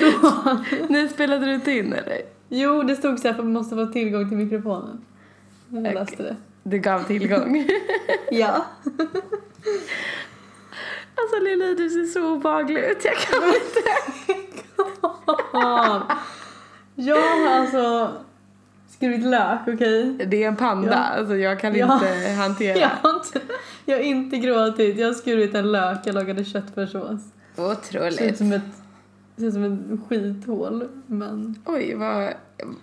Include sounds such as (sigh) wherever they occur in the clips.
Vänta. (laughs) Nu spelade du inte in eller? Jo, det stod så här för man måste få tillgång till mikrofonen. Jag Okej. läste det. Du gav tillgång. (laughs) Ja. Alltså Lili, du ser så obehaglig ut. Jag kan (laughs) inte. Jag har alltså skurit lök, okej? Det är en panda, Ja. alltså jag kan Ja. inte hantera. Jag har inte, jag har inte gråtit. Jag har skurit en lök, jag lagade köttfärssås. Det ser ut Otroligt. som ett, det ut som ett skithål, men... Oj, vad,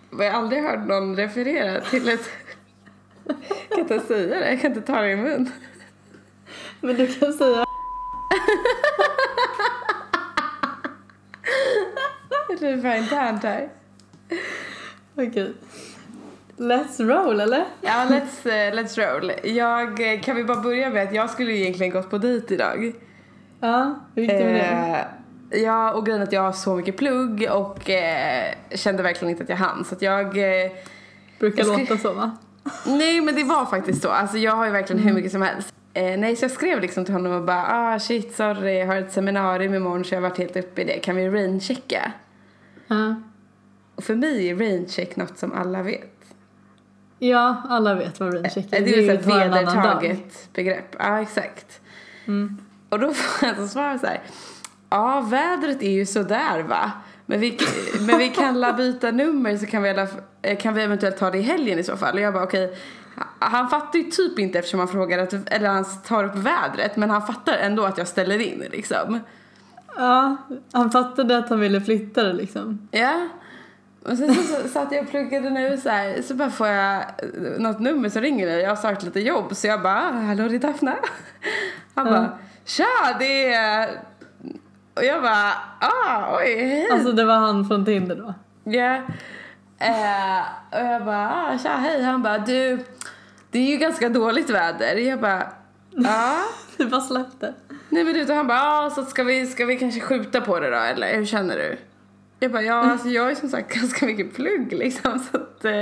vad jag aldrig hört någon referera till ett... Jag kan inte säga det, jag kan inte ta det i mun. Men du kan säga... Det är för internt här. Okej. Let's roll, eller? Ja, let's, eh, let's roll. Jag, eh, kan vi bara börja med att jag skulle egentligen gått på dejt idag. Ja, hur gick det med det? Eh, ja, och grejen att jag har så mycket plugg och eh, kände verkligen inte att jag hann. Så att jag... Eh, Brukar jag låta så, va? nej, men det var faktiskt så. Alltså jag har ju verkligen hur mycket som helst. Eh, nej, så jag skrev liksom till honom och bara ah shit, sorry, jag har ett seminarium imorgon så jag har varit helt uppe i det. Kan vi rainchecka? Ja. Och för mig är raincheck något som alla vet. Ja, alla vet vad raincheck är. Det är ju ett vedertaget begrepp. Ja, exakt. Mm. Och då (laughs) får jag alltså svara så här. Ja, vädret är ju sådär va. Men vi, men vi kan la byta nummer så kan vi, alla, eh, kan vi eventuellt ta det i helgen i så fall. Och jag bara okej. Han fattar ju typ inte eftersom han frågar att, eller han tar upp vädret. Men han fattar ändå att jag ställer in liksom. Ja, han fattade att han ville flytta det liksom. Ja. Och sen så, så satt jag och pluggade nu så här, så bara får jag eh, något nummer som ringer mig. Jag har sökt lite jobb så jag bara, "Ah, hallå det är Daphne. Han Ja. bara, tja det är... Och jag bara, ah oj hej. Alltså det var han från Tinder då. Ja. Eh, och jag bara, ah, tja hej. Han bara, du det är ju ganska dåligt väder. Jag bara, ja. (laughs) Du bara släppte. Nej men du, han bara, ah, så ska vi, ska vi kanske skjuta på det då eller hur känner du? Jag bara, ja alltså jag ju som sagt (laughs) ganska mycket plugg liksom så att eh,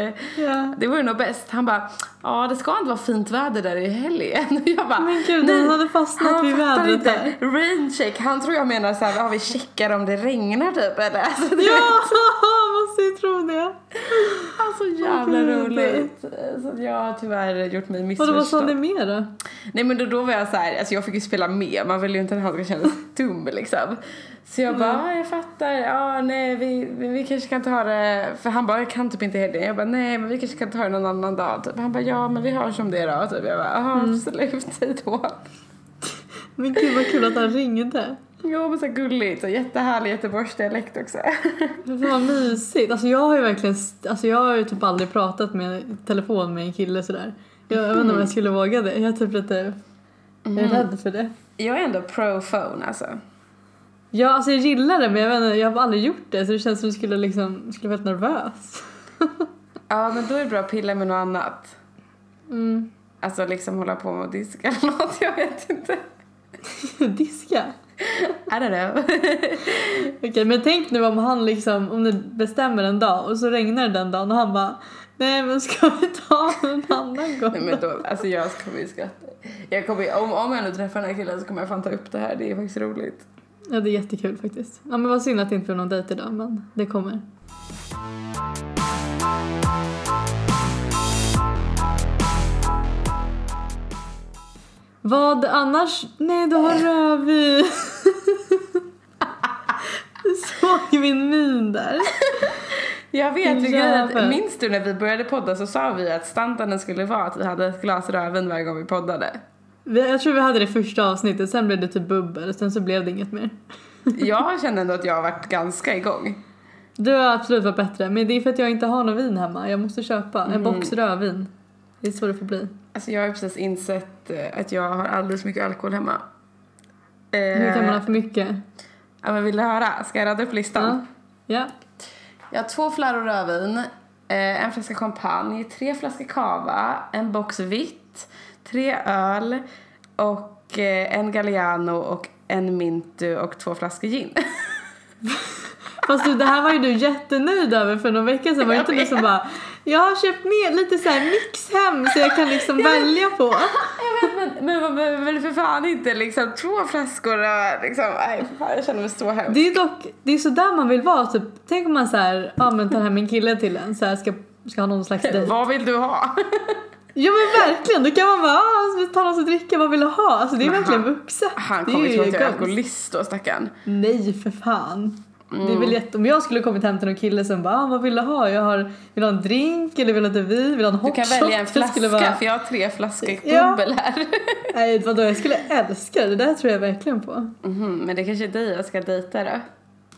Ja. det vore nog bäst. Han bara, ja det ska inte vara fint väder där i helgen. Och (laughs) jag bara, Men gud, han hade fastnat han vid vädret inte. där. Raincheck, han tror jag menar såhär, ja vi checkar om det regnar typ eller? (laughs) Alltså, Ja, är måste ju tro det. (laughs) så jävla roligt. Så jag har tyvärr gjort mig Och missförstådd. vad sa ni mer då? Nej men då, då var jag så här, alltså jag fick ju spela med, man vill ju inte att han ska känna sig (laughs) dum liksom. Så jag bara, Mm. ja jag fattar, ja nej vi, vi, vi kanske kan ta det, för han bara, jag kan typ inte helgen. Jag bara, nej men vi kanske kan ta det någon annan dag typ. Han bara, ja men vi hörs om det då typ. Jag bara, ja Mm. absolut, (laughs) hej då. Men gud vad kul att han ringde. Jo men så gulligt och jättehärlig göteborgsdialekt också. (laughs) Vad mysigt. Alltså jag har ju verkligen, alltså jag har ju typ aldrig pratat med telefon med en kille sådär. Jag, jag vet inte om jag skulle våga det. Jag är typ lite jag är rädd för det. Jag är ändå pro phone alltså. Ja, alltså jag gillar det men jag, vet inte, jag har aldrig gjort det så det känns som att jag skulle liksom, skulle vara helt nervös. (laughs) Ja men då är det bra att pilla med något annat. Mm. Alltså liksom hålla på med att diska eller något, (laughs) jag vet inte. Diska? I don't know. (laughs) Okej, men tänk nu om han liksom, om ni bestämmer en dag och så regnar det den dagen och han bara Nej men ska vi ta en annan gång Nej men då, alltså jag kommer ju skratta. Jag kommer, om, om jag nu träffar den här killen så kommer jag fan ta upp det här, det är faktiskt roligt. Ja det är jättekul faktiskt. Ja men vad synd att det inte blev någon dejt idag men det kommer. Vad annars? Nej du har rödvin. Du såg min min där. Jag vet, att, minns du när vi började podda så sa vi att standarden skulle vara att vi hade ett glas rödvin varje gång vi poddade. Jag tror vi hade det första avsnittet, sen blev det typ bubbel, sen så blev det inget mer. Jag känner ändå att jag har varit ganska igång. Du har absolut varit bättre, men det är för att jag inte har någon vin hemma. Jag måste köpa en Mm. box rödvin. Det är så det får bli. Alltså jag har precis insett eh, att jag har alldeles för mycket alkohol hemma. Eh, Hur kan man ha för mycket? Ja men vill du höra? Ska jag rada upp listan? Ja. ja. Jag har två flarror rödvin, eh, en flaska champagne, tre flaskor cava, en box vitt, tre öl och eh, en Galliano och en Mintu och två flaskor gin. (laughs) Fast du, det här var ju du jättenöjd över för några veckor sedan. Var det inte du som bara jag har köpt med lite så här mix hem så jag kan liksom (laughs) välja på. (laughs) Jag vet, men, men man behöver väl för fan inte liksom två flaskor och liksom, nej för fan jag känner mig så hemskt. Det är dock, det är sådär man vill vara. Typ, tänk om man så här, ja men tar hem en kille till en så här, ska, ska ha någon slags dejt. Vad vill du ha? Ja men verkligen, då kan man bara ah, ta något att dricka, vad vill du ha? Alltså det är Men verkligen vuxet. Han kommer ju tro att jag är alkoholist då stackarn. Nej för fan. Det är Mm. väl jätte... Om jag skulle kommit hem till någon kille som bara ah, vad vill du ha? Jag har, vill du ha en drink eller vill du ha ett vin? Vill du ha en Du hot kan shot? välja en flaska vara... för jag har tre flaskor Ja. bubbel här. (laughs) Nej vadå, jag skulle älska det. Det där tror jag verkligen på. Mhm, men det kanske är dig jag ska dejta då.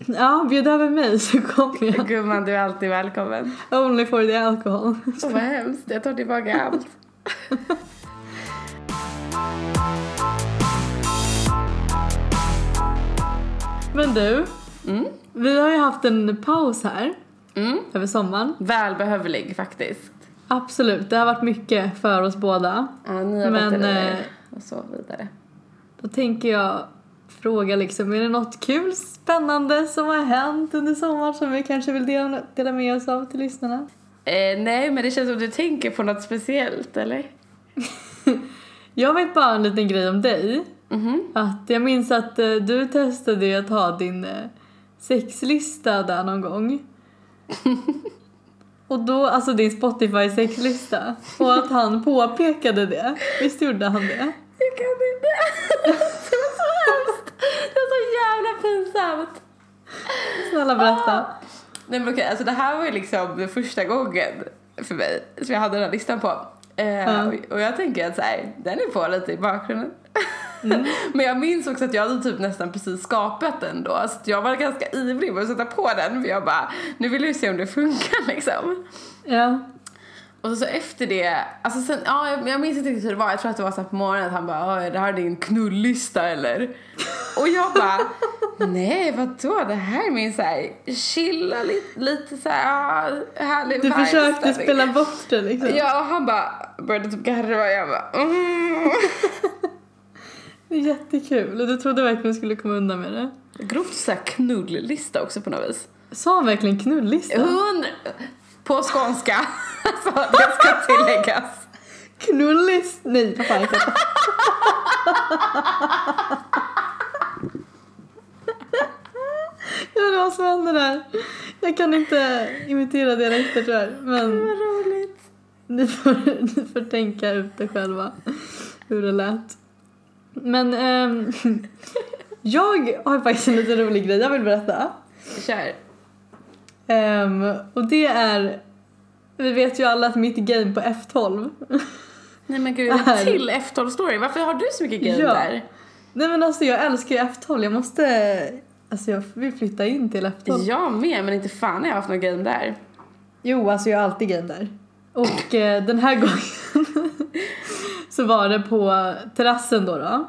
Ja, bjud över mig så kommer jag. (laughs) Gumman, du är alltid välkommen. Only for the alcohol. Åh vad hemskt, jag tar tillbaka allt. (laughs) Men du, Mm. Vi har ju haft en paus här Mm. över sommaren. Välbehövlig faktiskt. Absolut, det har varit mycket för oss båda. Ja, nya Men, batterier eh, och så vidare. Då tänker jag fråga liksom, är det något kul, spännande som har hänt under sommaren som vi kanske vill dela, dela med oss av till lyssnarna? Eh, nej, men det känns som du tänker på något speciellt, eller? (laughs) Jag vet bara en liten grej om dig. Mhm. Att jag minns att eh, du testade att ha din eh, sexlista där någon gång. (laughs) Och då, alltså din Spotify sexlista. Och att han påpekade det. Visst gjorde han det? Jag kan inte. (laughs) Det var så hemskt. Det var så jävla pinsamt. Snälla berätta. Nej men okej, alltså det här var ju liksom den första gången för mig som jag hade den här listan på. Ja. och, och jag tänker att så här, den är på lite i bakgrunden. Mm. men jag minns också att jag hade typ nästan precis skapat den då. Så jag var ganska ivrig med att sätta på den för jag bara, nu vill jag se om det funkar liksom. Ja. Och så, så efter det, alltså sen, ja, jag, jag minns inte riktigt hur det var. Jag tror att det var så på morgonen att han bara, "Oj, det här är din knullista eller? Och jag bara, nej vadå, det här är min så här, chilla lite, lite så här, härlig Du försökte stämning." spela bort det liksom. Ja, och han bara började typ garva och jag bara, mm. Det är jättekul. Du trodde verkligen du skulle komma undan med det. Grovt så här knullista också på något vis. Sa han verkligen knullista? Hundra, på skånska, (laughs) så det ska tilläggas. Knullis... Nej, vad fan heter det? Ja, det var som hände där. Jag kan inte imitera dialekter tyvärr. Men Vad roligt. ni får, ni får tänka ut det själva. Hur det lät. Men ehm, jag har faktiskt en lite rolig grej jag vill berätta. Kör. Ehm, och det är... Vi vet ju alla att mitt game på F12 Nej men gud, Är- till F12-story. Varför har du så mycket game Ja. där? Nej men alltså jag älskar ju F12. Jag måste... Alltså jag vill flytta in till F12. Jag med, men inte fan har jag haft något game där. Jo, alltså jag har alltid game där. Och eh, den här gången (laughs) så var det på terrassen då då.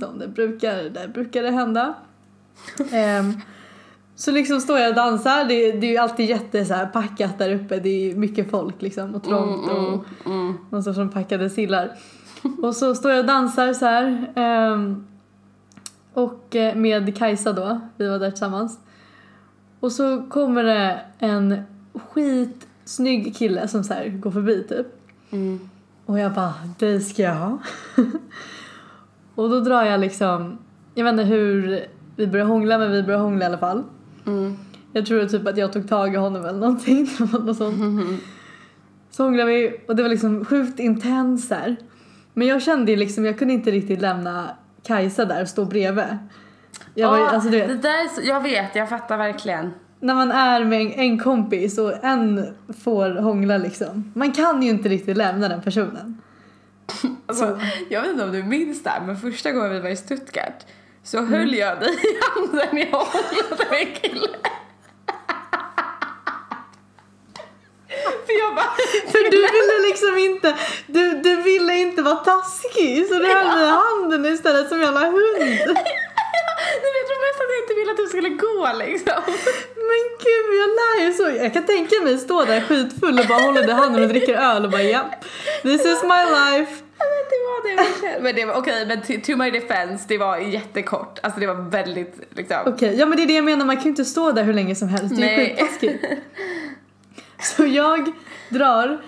Som det brukar, där brukar det hända. Ehm, så liksom står jag och dansar. Det, det är ju alltid jätte så här packat där uppe. Det är mycket folk liksom och trångt och Mm. någon sorts som packade sillar. Och så står jag och dansar så här. ehm, och eh, med Kajsa då, vi var där tillsammans. Och så kommer det en skitsnygg kille som så här går förbi typ. Mm. Och jag bara, det ska jag ha. (laughs) och då drar jag liksom, jag vet inte hur vi börjar hångla men vi börjar hångla i alla fall. Mm. Jag tror typ att jag tog tag i honom eller någonting. (laughs) Något sånt. Så hånglade vi och det var liksom sjukt intens där. Men jag kände liksom, jag kunde inte riktigt lämna Kajsa där och stå bredvid. Jag var, Ah, alltså, det vet, där är så, jag vet, jag fattar verkligen. När man är med en, kompis och en får hångla liksom. Man kan ju inte riktigt lämna den personen. Alltså, jag vet inte om du minns det här, men första gången vi var i Stuttgart så höll jag dig i handen när jag hånglade med en kille. För jag bara... För du ville liksom inte, du, du ville inte vara taskig så du höll mig i handen istället som en jävla hund. Nej, men jag tror mest att jag inte ville att du skulle gå liksom. Men gud jag lär ju så. Jag kan tänka mig stå där skitfull och bara hålla dig i handen och dricka öl och bara ja, this is my life. Men Det var det var Men det var okej, men to, my defense, det var jättekort. Alltså det var väldigt liksom. Okej, ja men det är det jag menar, man kan ju inte stå där hur länge som helst. Det är Nej. skittaskigt. Så jag drar,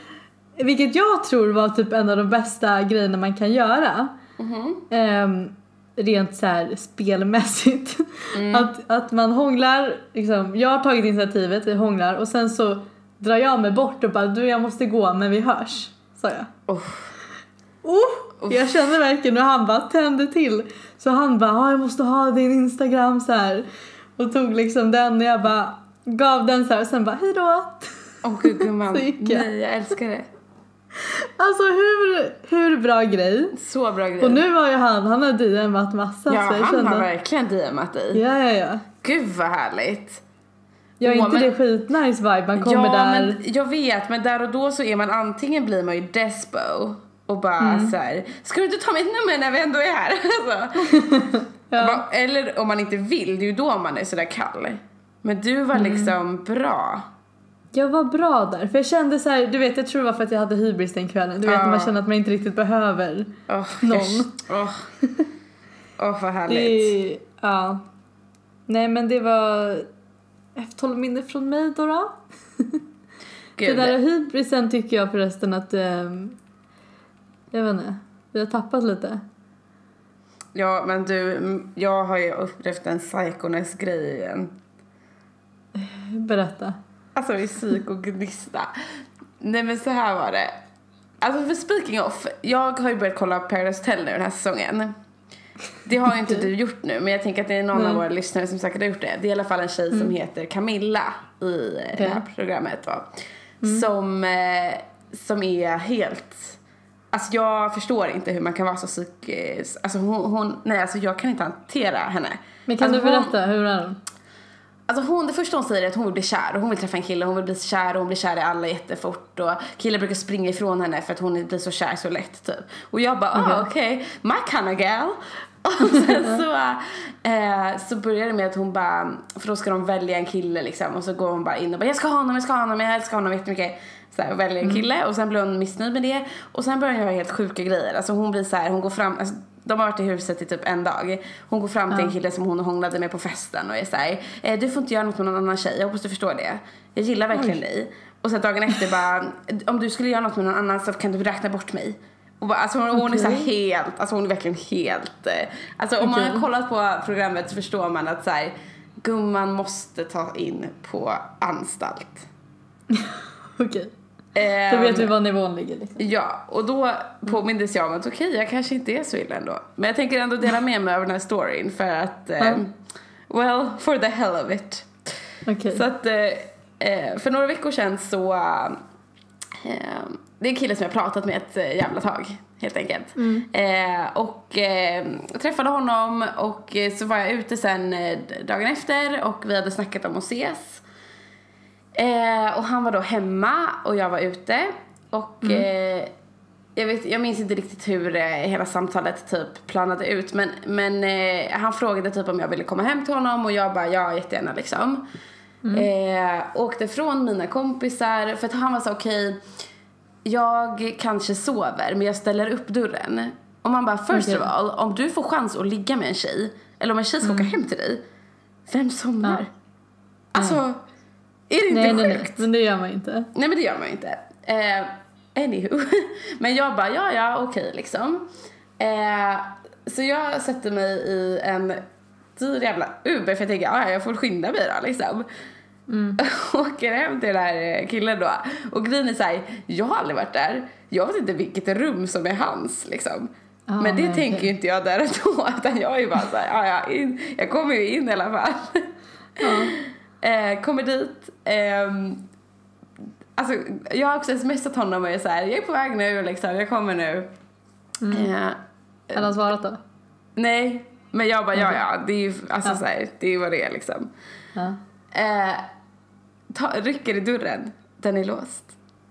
vilket jag tror var typ en av de bästa grejerna man kan göra. Ehm, rent så här spelmässigt. Att, att man hånglar, liksom, jag har tagit initiativet, vi hånglar och sen så drar jag mig bort och bara du jag måste gå men vi hörs. Sa jag. Oh. Oh, jag kände verkligen hur han bara tände till. Så han bara, ah, jag måste ha din Instagram så här. Och tog liksom den och jag bara gav den så här och sen bara hejdå. Åh gud gumman, (laughs) nej jag älskar det. Alltså hur, hur bra grej. Så bra grej. Och nu har ju han, han har DMat massa ja, så jag han kände. har verkligen DMat dig. Ja, ja, ja. Gud vad härligt. Jag är Åh, inte men- det skitnice vibe man kommer ja, där. men jag vet, men där och då så är man antingen blir man ju despo och bara Mm. så här, ska du inte ta mitt nummer när vi ändå är här? (laughs) Alltså. (laughs) Ja. Eller om man inte vill, det är ju då man är sådär kall. Men du var Mm. liksom bra. Jag var bra där, för jag kände så här, du vet jag tror det var för att jag hade hybris den kvällen. Du vet när man känner att man inte riktigt behöver. Åh, Någon. Åh, Åh, vad härligt. Det, ja. Nej men det var F12 minne från mig då. då. Det där hybrisen tycker jag förresten att, ehm, jag vet inte, vi har tappat lite. Ja, men du, jag har ju upplevt en psykoness-grej igen. Berätta. Alltså i psykognista. Nej men så här var det. Alltså för speaking of, jag har ju börjat kolla Paradise Hotel nu den här säsongen. Det har ju inte du gjort nu, men jag tänker att det är någon Nej. av våra lyssnare som säkert har gjort det. Det är i alla fall en tjej som heter Camilla i eh, det här programmet då. Som, eh, som är helt... Alltså jag förstår inte hur man kan vara så psykisk... Alltså hon, hon... Nej alltså jag kan inte hantera henne. Men kan alltså du hon- berätta, hur är hon? Alltså hon, det första hon säger är att hon vill bli kär och hon vill träffa en kille hon vill bli kär och hon blir kär i alla jättefort och killar brukar springa ifrån henne för att hon blir så kär så lätt typ. Och jag bara, ah okej, my kind of gal. (laughs) Och (laughs) sen så, eh, så börjar det med att hon bara, för då ska de välja en kille liksom och så går hon bara in och bara jag ska ha honom, jag ska ha honom, jag älskar honom jättemycket. Så här, och väljer en kille och sen blir hon missnöjd med det och sen börjar hon göra helt sjuka grejer. Alltså hon blir så här, hon går fram, alltså, de har varit i huset i typ en dag. Hon går fram till en kille som hon hånglade med på festen och är såhär, eh, du får inte göra något med någon annan tjej, jag hoppas du förstår det. Jag gillar verkligen dig. Och sen dagen efter bara, om du skulle göra något med någon annan så kan du räkna bort mig. Och bara, alltså hon, hon är så helt, alltså hon är verkligen helt, eh, alltså om man Okej. har kollat på programmet så förstår man att så här, gumman måste ta in på anstalt. (laughs) Okej. Då Ehm, vet vi var nivån ligger liksom. Ja, och då påmindes jag om att okej, jag kanske inte är så illa ändå. Men jag tänker ändå dela med mig av den här storyn för att, eh, well, for the hell of it. Okej. Så att, eh, eh, för några veckor sedan så, eh, det är en kille som jag pratat med ett eh, jävla tag, helt enkelt. Eh, och eh, jag träffade honom och så var jag ute sen dagen efter och vi hade snackat om att ses. Eh, och han var då hemma och jag var ute. Och eh, jag, vet, jag minns inte riktigt hur eh, hela samtalet typ planade ut. Men, men eh, han frågade typ om jag ville komma hem till honom och jag bara ja jättegärna liksom. Eh, åkte från mina kompisar för att han var så okej jag kanske sover men jag ställer upp dörren. Och man bara first Okej. of all om du får chans att ligga med en tjej eller om en tjej ska åka hem till dig. Vem somnar? Ja. Alltså, är det inte Nej, sjukt? nej. Men det gör man inte. Nej men det gör man inte. Eh, anywho. (laughs) men jag bara, ja ja okej liksom. Eh, så jag sätter mig i en dyr jävla Uber för jag tänker, ja jag får skynda mig då liksom. (laughs) Åker hem till den här killen då. Och grejen är såhär, jag har aldrig varit där. Jag vet inte vilket rum som är hans liksom. Ah, men det nej, tänker ju inte jag där (laughs) och då. Utan jag är ju bara såhär, ja ja, in. jag kommer ju in i alla fall. Eh, kommer dit. ehm, alltså, jag har också smsat honom och är så här, jag är på väg nu liksom, jag kommer nu. Eh, Hade han svarat då? nej, men jag bara, ja ja, det är ju alltså, så här, det är vad det är liksom. Ja. Eh, ta, rycker i dörren, den är låst.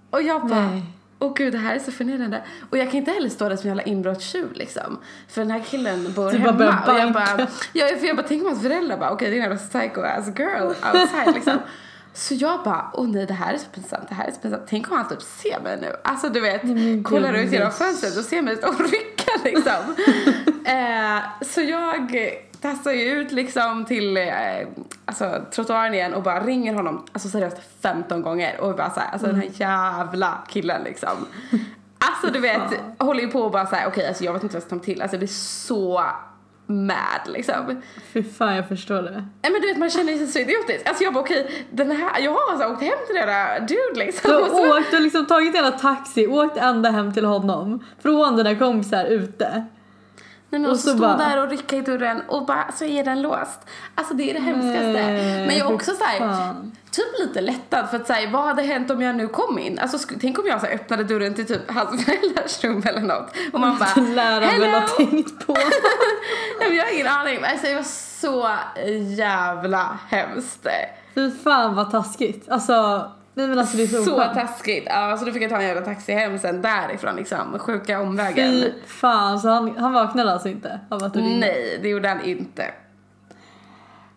Och jag bara, Nej. Åh gud det här är så förnedrande. Och jag kan inte heller stå där som en jävla inbrottstjuv liksom. För den här killen bor Du bara hemma. börjar och jag bara, ja, för jag bara tänker på hans föräldrar bara, okej det är en jävla psycho ass girl outside liksom. Så jag bara, åh nej det här är så pinsamt, det här är så pinsamt. Tänk om han typ ser mig nu. Alltså du vet, men kollar ut genom fönstret och ser mig och rycka liksom. (laughs) eh, så jag tassar ju ut liksom till eh, alltså, trottoaren igen och bara ringer honom, alltså seriöst 15 gånger och bara såhär, alltså den här jävla killen liksom. Alltså du vet, håller ju på och bara såhär, okej alltså jag vet inte vad jag ska ta till, alltså jag blir så mad liksom. Fy fan jag förstår det. Nej men du vet man känner sig så idiotisk. Alltså jag bara okej, den här, jag har alltså åkt hem till den där dude liksom. Du Och så- har åkt och liksom tagit hela taxi, åkt ända hem till honom. Från dina kompisar ute. Nej, men Och så, så stå bara- där och rycka i dörren och bara så är den låst. Alltså det är det hemskaste. Nej, men jag är också så här, fan. typ lite lättad för att säga vad hade hänt om jag nu kom in? Alltså tänk om jag så här, öppnade dörren till typ hans (laughs) föräldrars rum eller något och man bara Det lär han väl ha hello! tänkt på. Nej, (laughs) jag har ingen aning. Alltså det var så jävla hemskt. Fy fan vad taskigt. Alltså, nej men alltså det är så, Så taskigt. Ja, så då fick jag ta en jävla taxi hem sen därifrån liksom. Sjuka omvägen. Fy fan, så han, han vaknade alltså inte du ringde? Nej, det gjorde han inte.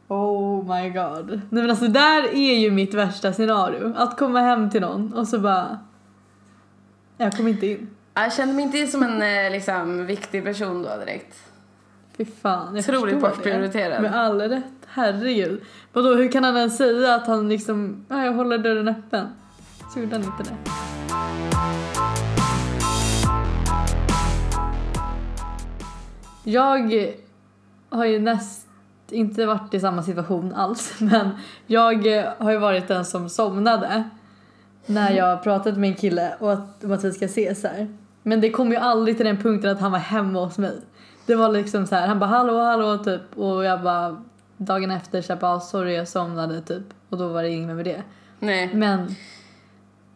Oh my god. Nej men alltså det där är ju mitt värsta scenario. Att komma hem till någon och så bara... Jag kom inte in. Jag kände mig inte som en eh, liksom, viktig person då direkt. Fy fan, jag Otroligt bortprioriterad. Med all rätt, herregud. Vadå, hur kan han ens säga att han liksom, ja jag håller dörren öppen? Så gjorde han inte det. Jag har ju näst inte varit i samma situation alls, (laughs) men jag har ju varit den som somnade när jag pratat med en kille och att, om att vi ska ses här. Men det kom ju aldrig till den punkten att han var hemma hos mig. Det var liksom så här, han bara hallå hallå typ och jag bara dagen efter så jag bara sorry jag somnade typ och då var det inget med det. Nej. Men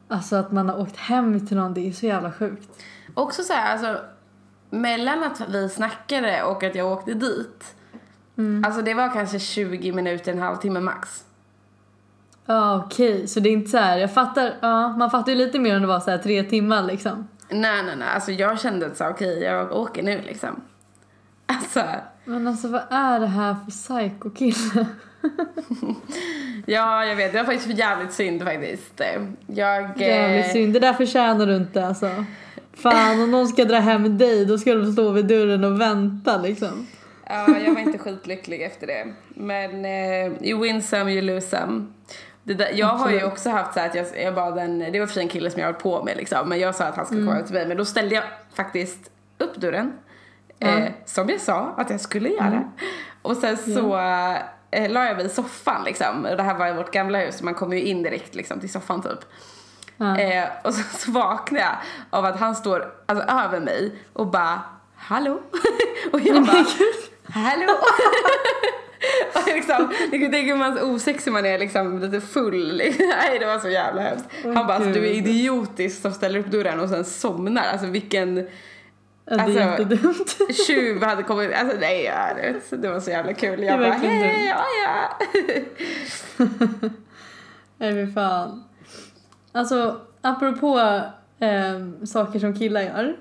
alltså att man har åkt hem till någon det är så jävla sjukt. Också så här, alltså mellan att vi snackade och att jag åkte dit. Alltså det var kanske 20 minuter, en halvtimme max. Ja okej, så det är inte så här, jag fattar, ja man fattar ju lite mer om det var så här tre timmar liksom. Nej, nej, nej. Alltså jag kände att så okej, jag åker nu liksom. Alltså, Men alltså vad är det här för psycho-kille? (laughs) ja, jag vet. Det var faktiskt jävligt synd faktiskt. Jag... eh, Jävligt synd, det där förtjänar du inte alltså. Fan om någon ska dra hem dig då ska de stå vid dörren och vänta liksom. Ja, jag var inte skitlycklig efter det. Men eh, you win some, you lose some. Där, jag har ju också haft så att jag, jag bad en, det var för en kille som jag höll på med liksom, men jag sa att han skulle komma till mig. Men då ställde jag faktiskt upp dörren, eh, som jag sa att jag skulle göra. Och sen så eh, la jag mig i soffan liksom. Och Det här var i vårt gamla hus, man kommer ju in direkt liksom till soffan typ. Eh, och så, så vaknar jag av att han står alltså, över mig och bara Hallå? (laughs) och jag bara Hallå? (laughs) och liksom, ni kan tänka hur osexig man är liksom lite full. (laughs) Nej det var så jävla hemskt. Han bara alltså, du är idiotisk som ställer upp dörren och sen somnar. Alltså vilken Ja, det är Alltså- jättedumt. (laughs) tjuv hade kommit. Alltså nej ja, det, vet, det var så jävla kul. Jag är bara hej ja ja. (laughs) Nej fy fan. Alltså apropå ehm, saker som killar gör.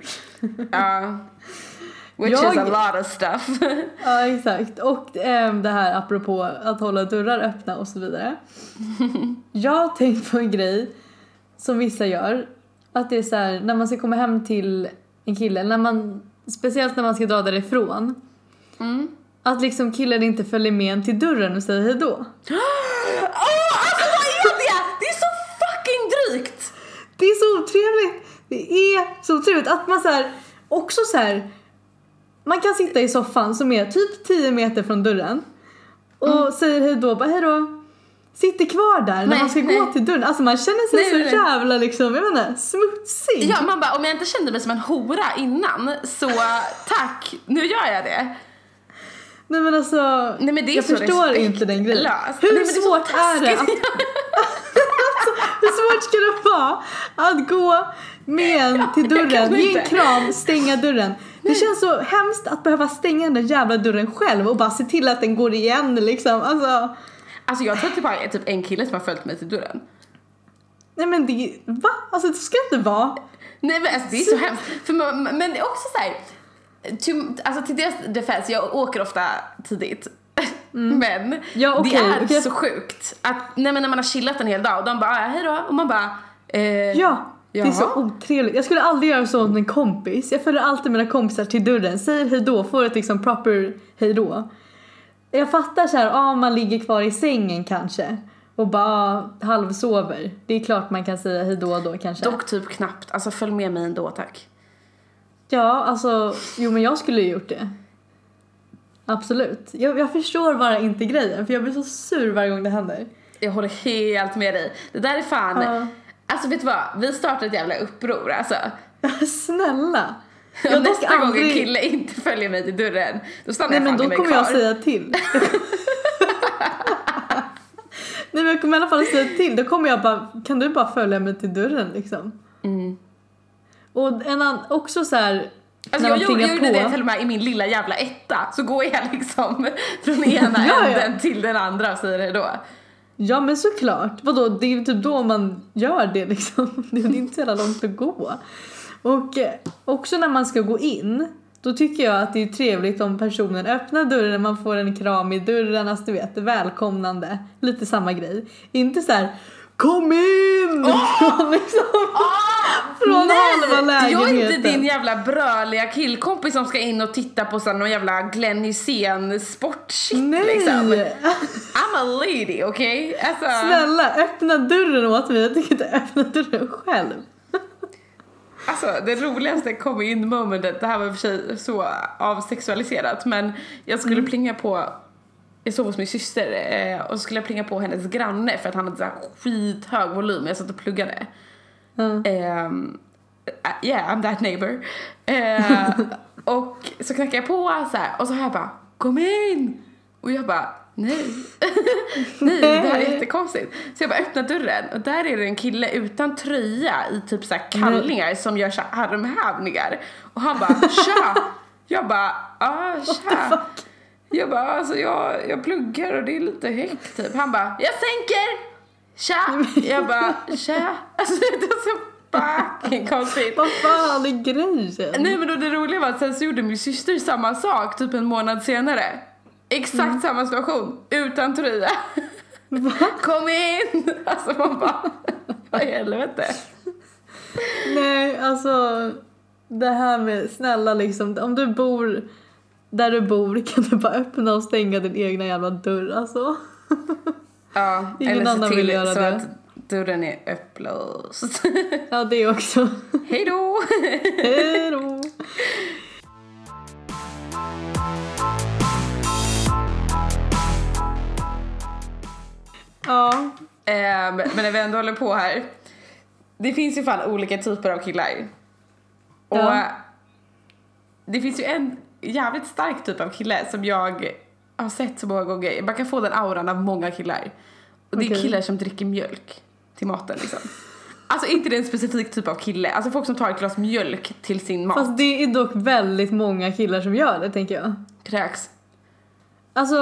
ja. (laughs) Which Jag- is a lot of stuff. Ja exakt. Och ehm, det här apropå att hålla dörrar öppna och så vidare. Jag har tänkt på en grej som vissa gör. Att det är så här, när man ska komma hem till en kille, när man, speciellt när man ska dra därifrån. Mm. Att liksom killen inte följer med en till dörren och säger hejdå. (gasps) Åh, alltså vad är det? Det är så fucking drygt! Det är så otrevligt! Det är så otrevligt att man så här, också så här. Man kan sitta i soffan som är typ 10 meter från dörren och säger hejdå, bara hejdå. Sitter kvar där när Nej, man ska gå nej. till dörren. Alltså man känner sig Nej, så jävla liksom, jag inte, smutsig. Ja, man bara, om jag inte kände mig som en hora innan så tack, nu gör jag det. Nej men alltså, Nej, men jag förstår inte den grejen. respektlöst. Hur Nej, det är svårt är det? Att, (laughs) hur svårt ska det vara att gå med en till dörren, ge en kram, stänga dörren? Det känns så hemskt att behöva stänga den där jävla dörren själv och bara se till att den går igen liksom. Alltså, Alltså jag tror att det bara är typ en kille som har följt mig till dörren. nej men det, va? Alltså det ska inte vara. Nej men alltså det är så hemskt. För man, men det är också så här, alltså till deras defense, jag åker ofta tidigt. (laughs) Men Mm. Ja, okej, det är okej. så sjukt att nej, men när man har chillat en hel dag och de bara ah, hej då och man bara eh, Ja. Det är så otrevligt. Jag skulle aldrig göra så med en kompis. Jag följer alltid mina kompisar till dörren, säger hejdå, får ett liksom proper hejdå. Jag fattar så här, ja man ligger kvar i sängen kanske och bara ah, halvsover. Det är klart man kan säga hejdå då kanske. Dock typ knappt. Alltså följ med mig ändå tack. Ja, alltså, jo men jag skulle ju gjort det. Absolut. Jag, jag förstår bara inte grejen för jag blir så sur varje gång det händer. Jag håller helt med dig. Det där är fan... Ja. Alltså vet du vad? Vi startar ett jävla uppror alltså. (laughs) Snälla! Jag nästa gång en aldrig- kille inte följer mig till dörren, då stannar Nej jag men fan då i mig kommer kvar. jag säga till. (laughs) Nej men jag kommer i alla fall säga till. Då kommer jag bara, kan du bara följa mig till dörren liksom? Mm. Och en annan, också så här. Alltså jag de gjorde, jag gjorde det till och med i min lilla jävla etta. Så går jag (laughs) liksom från ena Ja, ja. änden till den andra och säger det då. Ja men såklart. Vadå, det är ju typ då man gör det liksom. (laughs) Det är inte så jävla långt att gå. Och eh, också när man ska gå in, då tycker jag att det är trevligt om personen öppnar dörren, man får en kram i dörren, alltså du vet, välkomnande. Lite samma grej. Inte så här Kom in! Från liksom, från halva Nej! Jag är lägenheten. inte din jävla bröliga killkompis som ska in och titta på sån någon jävla Glenn Hysén sportshit Nej! liksom. I'm a lady, okej? Alltså, Snälla, öppna dörren åt mig. Jag tycker inte öppna dörren själv. Alltså det roligaste kom in momentet, det här var i och för sig så avsexualiserat men jag skulle Mm. plinga på jag sov hos min syster eh, och så skulle jag plinga på hennes granne för att han hade så skithög volym. Jag satt och pluggade. Ja. Ehm, uh, yeah, I'm that neighbor. Eh, (laughs) och så knackar jag på så här, och så hör jag bara kom in! Och jag bara nej. (laughs) nej, det här är jättekonstigt. Så jag bara öppnar dörren och där är det en kille utan tröja i typ så kallingar som gör så armhävningar. Och han bara (laughs) tja! Jag bara ah tja. Jag bara alltså jag, jag pluggar och det är lite högt typ. Han bara jag sänker! Tja! Jag bara tja! Alltså det var så fucking (laughs) konstigt. Vad fan är grejen? Nej men då det roliga var att sen så gjorde min syster samma sak typ en månad senare. Exakt samma situation, utan tröja. (laughs) Kom in! Alltså man bara, vad i helvete? Nej, alltså det här med snälla liksom, om du bor där du bor (laughs) kan du bara öppna och stänga din egna jävla dörr alltså. Ja, (laughs) Ingen eller annan vill göra så det. att dörren är upplåst. Ja, det också. Hej då! När vi ändå håller på här. Det finns ju fan olika typer av killar. Och Ja. det finns ju en jävligt stark typ av kille som jag har sett så många gånger. Man kan få den auran av många killar. Och det är Okej. killar som dricker mjölk till maten liksom. Alltså inte det är en specifik typ av kille. Alltså folk som tar ett glas mjölk till sin mat. fast det är dock väldigt många killar som gör det tänker jag. Kräks. Alltså,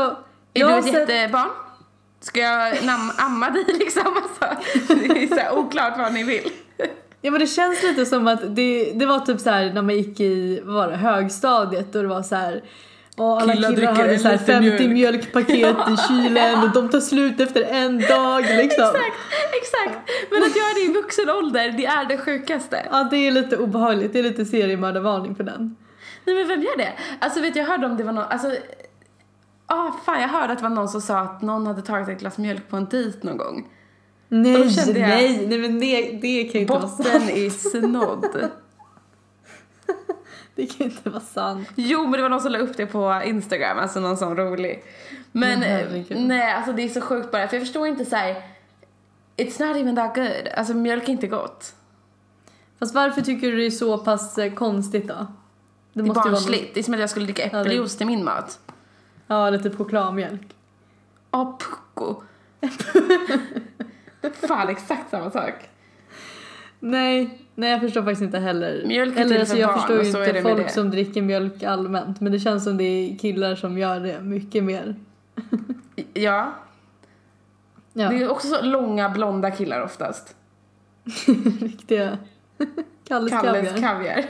Är jag du ett sett- jättebarn? Ska jag nam- amma dig (laughs) liksom? Alltså, det är så här oklart vad ni vill. Ja men det känns lite som att det, det var typ så här när man gick i vad var det, högstadiet och det var så här och alla Killar killar, hade så här liter 50 mjölk. mjölkpaket i (laughs) kylen och de tar slut efter en dag (laughs) liksom. Exakt, exakt. Men att göra det i vuxen ålder, det är det sjukaste. Ja det är lite obehagligt, det är lite seriemördarvarning på den. Nej men vem gör det? Alltså vet jag hörde om det var någon, alltså Ah, fan jag hörde att det var någon som sa att någon hade tagit ett glas mjölk på en dejt någon gång. Nej, kände jag- nej, nej men det, det kan ju inte vara Botten sant. är snodd. (laughs) Det kan ju inte vara sant. Jo men det var någon som la upp det på Instagram, alltså någon sån rolig. Men herregud. nej alltså det är så sjukt bara för jag förstår inte så här. It's not even that good. Alltså mjölk är inte gott. Fast varför tycker du det är så pass eh, konstigt då? Det är ju vara barnsligt. Det är som att jag skulle dricka Ja, det- äppeljuice till min mat. Ja, eller typ chokladmjölk. Ja, pucko. (laughs) Fan exakt samma sak. Nej, nej jag förstår faktiskt inte heller. Mjölk är Eller till alltså, för jag barn, förstår ju är inte det folk det. som dricker mjölk allmänt. Men det känns som det är killar som gör det mycket mer. Ja, Ja, det är också så långa blonda killar oftast. (laughs) riktiga (laughs) Kalles, Kalles kaviar. kaviar.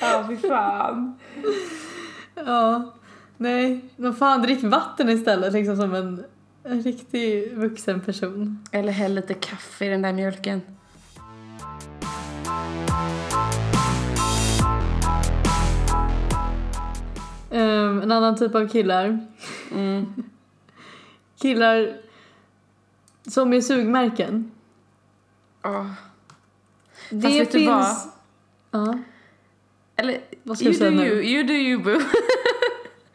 Ja, fy fan. Ja, nej. Men fan, drick vatten istället liksom som en en riktig vuxen person. Eller häll lite kaffe i den där mjölken. Ehm, en annan typ av killar. Mm. (laughs) Killar som är sugmärken. Åh. Det Fast vet du vad? Ja, Eller, Vad ska you du säga do nu? you, you do you boo.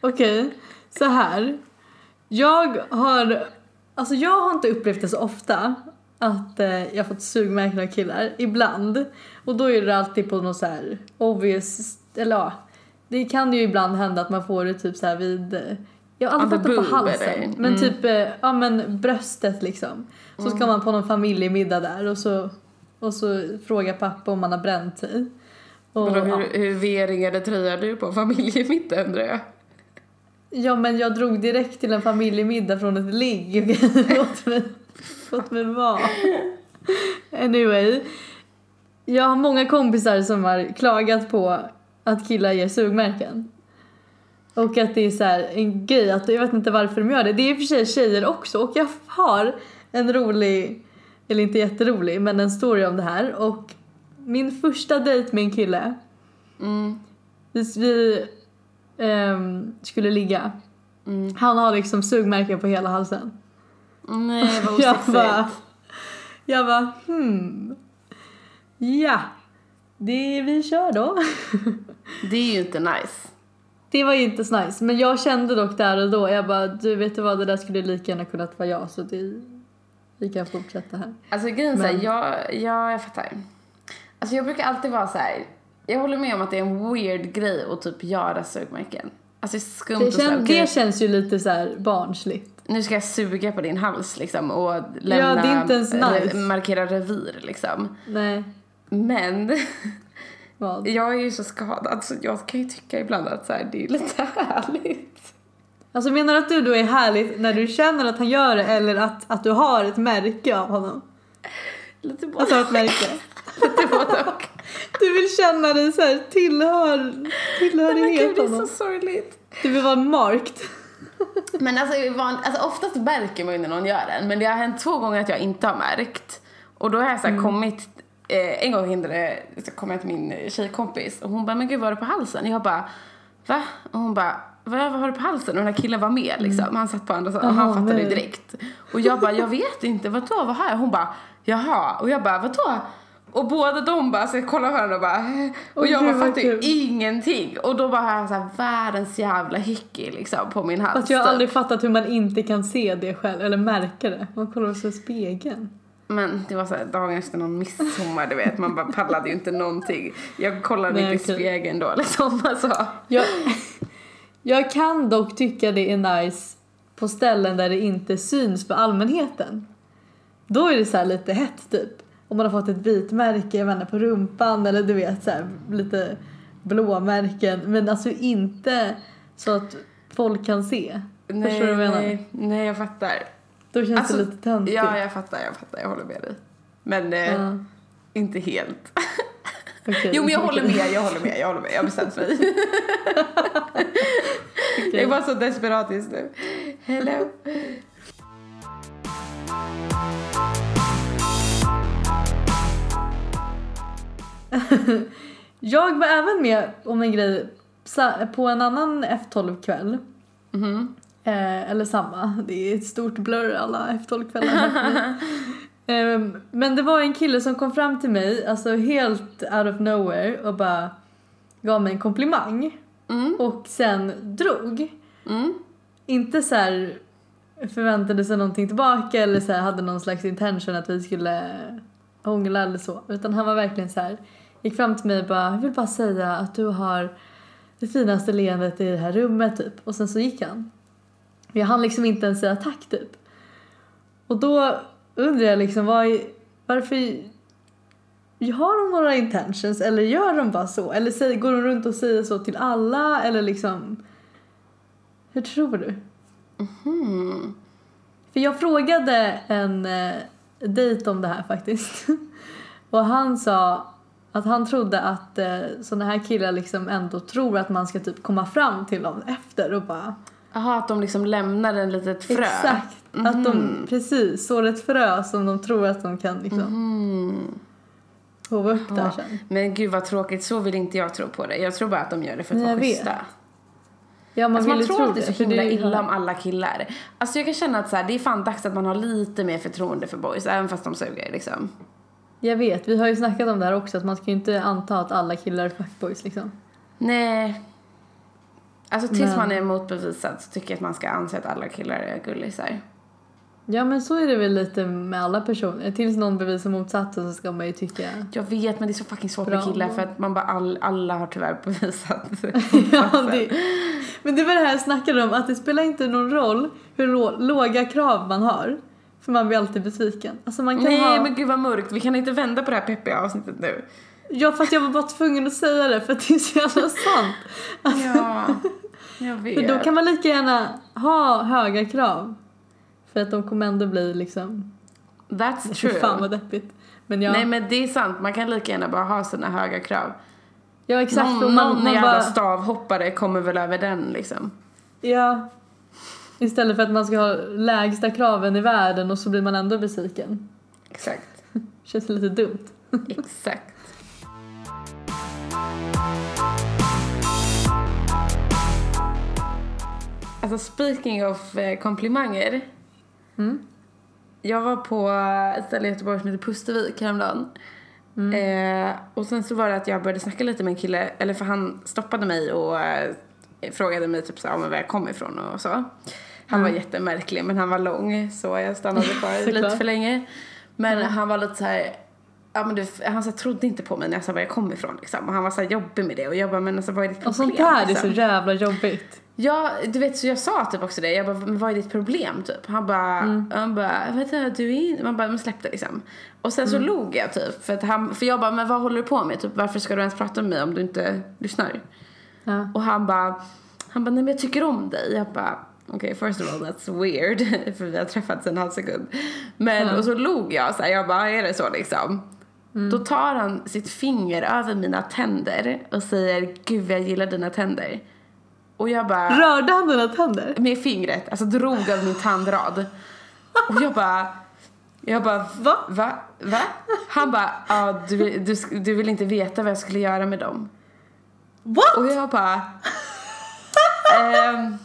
(laughs) okej. Så här. Jag har... Alltså jag har inte upplevt det så ofta att eh, jag fått sugmärken av killar. Ibland. Och då är det alltid på något så här obvious... Eller ja. Det kan ju ibland hända att man får det typ så här vid... eh, Jag har aldrig fått det på boob, halsen. eller? Men Mm. typ, eh, ja men bröstet liksom. Så ska man på någon familjemiddag där och så, och så frågar pappa om man har bränt sig. Och, Vadå, ja. hur, hur V-ringade tröja du på familjemiddag undrar jag? Ja men jag drog direkt till en familjemiddag från ett ligg (laughs) låt mig, låt mig vara. Anyway. Jag har många kompisar som har klagat på att killar ger sugmärken. Och att det är så här en grej, att jag vet inte varför de gör det. Det är i och för sig tjejer också och jag har en rolig, eller inte jätterolig, men en story om det här. Och min första dejt med en kille, Mm. vi, vi ehm, skulle ligga. Mm. Han har liksom sugmärken på hela halsen. Nej vad (laughs) Jag bara, jag bara hmm. Ja, det vi kör då. (laughs) Det är ju inte nice. Det var ju inte så nice, men jag kände dock där och då, jag bara du vet du vad det där skulle lika gärna kunnat vara jag så det, vi kan fortsätta här. Alltså grejen är såhär, jag, jag, jag fattar. Alltså jag brukar alltid vara så här. jag håller med om att det är en weird grej att typ göra sugmärken. Alltså det är skumt Det, och så här, kän, okej, det känns ju lite så här barnsligt. nu ska jag suga på din hals liksom och lämna, ens nice. markera revir liksom. Nej, Men (laughs) vad? jag är ju så skadad så jag kan ju tycka ibland att så här, det är lite (laughs) härligt. Alltså menar du att du då är härligt när du känner att han gör det eller att, att du har ett märke av honom? Lite både, Alltså ett märke. (laughs) Du vill känna dig så här tillhör, tillhörighet det är så sorgligt. Du vill vara marked. Men alltså, van, alltså oftast märker man ju när någon gör den. Men det har hänt två gånger att jag inte har märkt. Och då har jag så här kommit, eh, en gång hindrade, så kom jag till min tjejkompis och hon bara, men gud vad har du på halsen? Jag bara, va? Och hon bara, vad, vad har du på halsen? Och den här killen var med liksom. Han satt på andra sidan och han fattade nej. direkt. Och jag bara, jag vet inte, vadå, vad har jag? Hon bara, jaha. Och jag bara, vadå? Och båda de bara, så jag kollar på varandra och bara, "Eh." och jag bara fattar ju ingenting. Och då bara har jag så här världens jävla hickey liksom på min hals. Att jag har typ. aldrig fattat hur man inte kan se det själv, eller märka det. Man kollar sig i spegeln. Men det var så här, dagen efter någon midsommar, du vet. Man bara pallade ju inte någonting. Jag kollade Nej, inte i spegeln då liksom. Alltså. Jag, jag kan dock tycka det är nice på ställen där det inte syns för allmänheten. Då är det så här lite hett typ. Om man har fått ett bitmärke, jag på rumpan eller du vet så här, lite blåmärken. Men alltså inte så att folk kan se. Nej, Förstår du vad jag menar? nej, nej, jag fattar. Då känns Alltså, det lite töntigt. Ja, jag fattar, jag fattar. Jag håller med dig. Men eh, Ja, inte helt. (laughs) okej, Jo, men jag håller okej. med, jag håller med, jag håller med. Jag har bestämt mig. (laughs) Jag är bara så desperat just nu. Hello. (laughs) Jag var även med om en grej på en annan F12-kväll. Mhm. Eh, eller samma, det är ett stort blur alla F12-kvällar. (laughs) eh, men det var en kille som kom fram till mig, alltså helt out of nowhere och bara gav mig en komplimang. Mm. Och sen drog. Mm. Inte så här förväntade sig någonting tillbaka eller så hade någon slags intention att vi skulle hångla eller så. Utan han var verkligen så här, gick fram till mig och bara, jag vill bara säga att du har det finaste leendet i det här rummet typ. Och sen så gick han. Jag hann liksom inte ens säga tack typ. Och då undrar jag liksom, vad är, varför har de några intentions eller gör de bara så? Eller säger, går de runt och säger så till alla eller liksom hur tror du? Hmm. För jag frågade en eh, dejt om det här faktiskt. (laughs) Och han sa att han trodde att eh, såna här killar liksom ändå tror att man ska typ komma fram till dem efter och bara Jaha, att de liksom lämnar en litet frö. Exakt. Att de precis sår ett frö som de tror att de kan liksom Mm. hova upp där Ja. sen. Men gud vad tråkigt, så vill inte jag tro på det. Jag tror bara att de gör det för att Nej, vara vet. Ja man Alltså man tror tro alltid det. så för himla är illa om alla killar. Alltså jag kan känna att så här, det är fan dags att man har lite mer förtroende för boys, även fast de suger liksom. Jag vet, vi har ju snackat om det här också att man ska ju inte anta att alla killar är fuckboys liksom. Nej. Alltså tills Men- man är motbevisad så tycker jag att man ska anse att alla killar är gullisar. Ja men så är det väl lite med alla personer. Tills någon bevisar motsatsen så ska man ju tycka Jag vet men det är så fucking svårt med killar för att man bara all, alla har tyvärr bevisat. (laughs) (laughs) ja, det, Men det var det här jag snackade om, att det spelar inte någon roll hur lå, låga krav man har. För man blir alltid besviken. Alltså man kan Nej ha... men gud vad mörkt, vi kan inte vända på det här peppiga avsnittet nu. Ja fast jag var bara tvungen att säga det för att det är så jävla (laughs) sant. Ja, jag vet. För då kan man lika gärna ha höga krav. För att de kommer ändå bli liksom... That's true. fan vad deppigt. Men ja, Nej men det är sant, man kan lika gärna bara ha sina höga krav. ja exakt. någon och man, någon jävla bara, stavhoppare kommer väl över den liksom. Ja. Istället för att man ska ha lägsta kraven i världen och så blir man ändå besviken. Exakt. (laughs) Känns lite dumt. Exakt. Alltså speaking of eh, komplimanger. Mm. Jag var på ett ställe i Göteborg som heter Pustervik häromdagen. Mm. Eh, och sen så var det att jag började snacka lite med en kille, eller för han stoppade mig och eh, frågade mig typ så här, om var jag kom ifrån och så. Han var jättemärklig men han var lång så jag stannade (laughs) kvar lite för länge. Men han var lite så här, ja men du, han så här, trodde inte på mig när jag sa var jag kom ifrån liksom. Och han var så här jobbig med det och jag bara, men alltså vad är ditt problem? Och sånt där är liksom? så jävla jobbigt. Ja, du vet så jag sa typ också det. Jag bara, men vad är ditt problem typ? Han bara, Mm. han bara, vet du, du är. Man bara, men släpp det liksom. Och sen Mm. så log jag typ. För, att han, för jag bara, men vad håller du på med? Typ, varför ska du ens prata med mig om du inte lyssnar? Ja. Och han bara, han bara, nej men jag tycker om dig. Jag bara, okej first of all that's weird. (laughs) för vi har träffats en halv sekund. Men, Ja. och så log jag så här, jag bara, är det så liksom? Mm. Då tar han sitt finger över mina tänder och säger, gud jag gillar dina tänder. Och jag bara, Rörde han dina tänder? med fingret, alltså drog av min tandrad. Och jag bara, jag bara, Va? Va? Va? Han bara, ja du, du, du vill inte veta vad jag skulle göra med dem. What? Och jag bara, (laughs) ehm,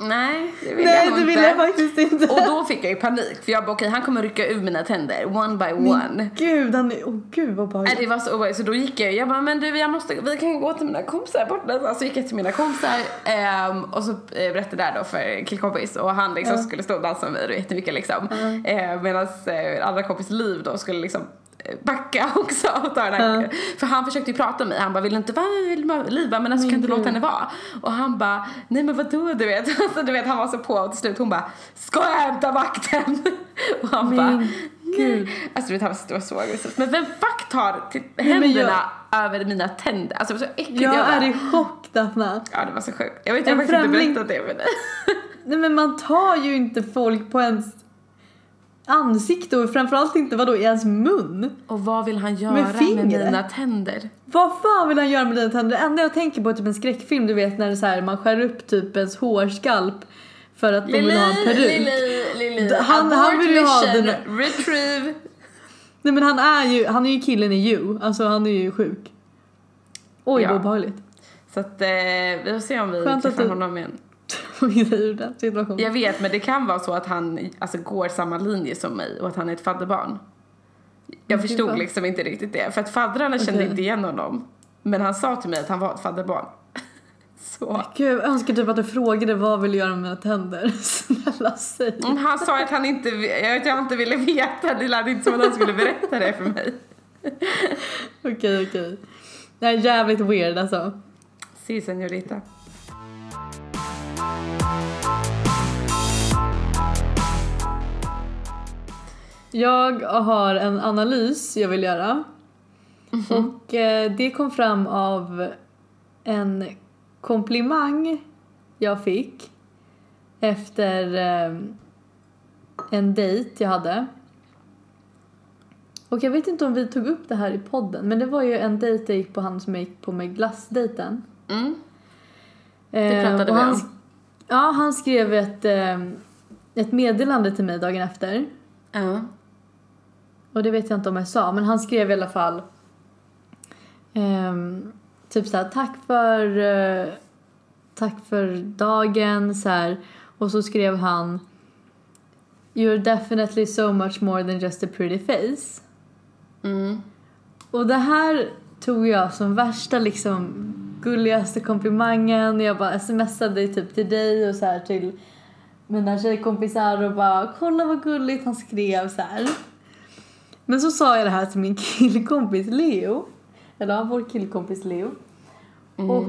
nej det vill jag Nej det inte. vill jag faktiskt inte. Och då fick jag ju panik för jag bara okej han kommer rycka ur mina tänder one by one. Gud, han är... Åh gud vad obehagligt. det var så obehagligt. Så då gick jag jag bara, men du jag måste, vi kan gå till mina kompisar borta. Alltså gick jag till mina kompisar ehm, och så eh, berättade där då för killkompis och han liksom Ja. skulle stå och dansa med mig och jättemycket liksom. Eh, Medan eh, andra kompis Liv då skulle liksom backa (laughs) också och ta den här. Ja. För han försökte ju prata med mig. Han bara, vill inte vara vill du vara- Liv? bara, Men alltså kan du låta henne vara? Och han bara, nej men vadå du vet. (laughs) Alltså du vet han var så på och till slut hon bara, ska jag hämta vakten? (laughs) Och han bara, gud. Alltså du vet, han var- så aggressivt. Men vem fuck tar händerna över mina tänder? Alltså det var så äckligt. Jag bara- är i chock Daphna. Ja det var så sjukt. Jag vet jag har faktiskt inte främling- berättat det för dig. Nej men man tar ju inte folk på ens ansikte och framförallt inte vadå i ens mun. Och vad vill han göra Med med, fingret? mina tänder? Vad fan vill han göra med dina tänder? Det enda jag tänker på är typ en skräckfilm du vet när det så här, man skär upp typ ens hårskalp för att de vill ha en peruk. Lili, Lili. Han- han vill ju ha den- Retrieve. Nej men han är ju, han är ju killen i You, alltså han är ju sjuk. Oj Ja. vad obehagligt. Så att eh, vi får se om vi Skönt träffar du- honom igen. (laughs) Oj, ur den situationen. Jag vet men det kan vara så att han alltså, går samma linje som mig och att han är ett fadderbarn. Jag fy förstod liksom inte riktigt det. För att faddrarna kände Okej. inte igen honom. Men han sa till mig att han var ett fadderbarn. (laughs) Så. Gud, jag önskar typ att du frågade vad vill du göra med mina tänder? (laughs) Snälla säg. Mm, Han sa att han inte, jag, vet, jag inte ville veta. Det lät inte som att han skulle berätta det för mig. Okej, okej. Det här är jävligt weird alltså. Si, senorita. Jag har en analys jag vill göra. Och eh, det kom fram av en komplimang jag fick efter eh, en dejt jag hade. Och jag vet inte om vi tog upp det här i podden men det var ju en dejt jag gick på han som jag gick på med glassdejten. Mm. Det pratade vi om. Ja, han skrev ett, eh, ett meddelande till mig dagen efter. Ja. Och det vet jag inte om jag sa, men han skrev i alla fall ehm, typ så här, tack för eh, tack för dagen så här. Och så skrev han You're definitely so much more than just a pretty face. Mm. Och det här tog jag som värsta liksom gulligaste komplimangen. Jag bara smsade typ till dig och så här till mina tjejkompisar och bara kolla vad gulligt han skrev så här. Men så sa jag det här till min (laughs) killkompis Leo. Eller vår killkompis Leo. Och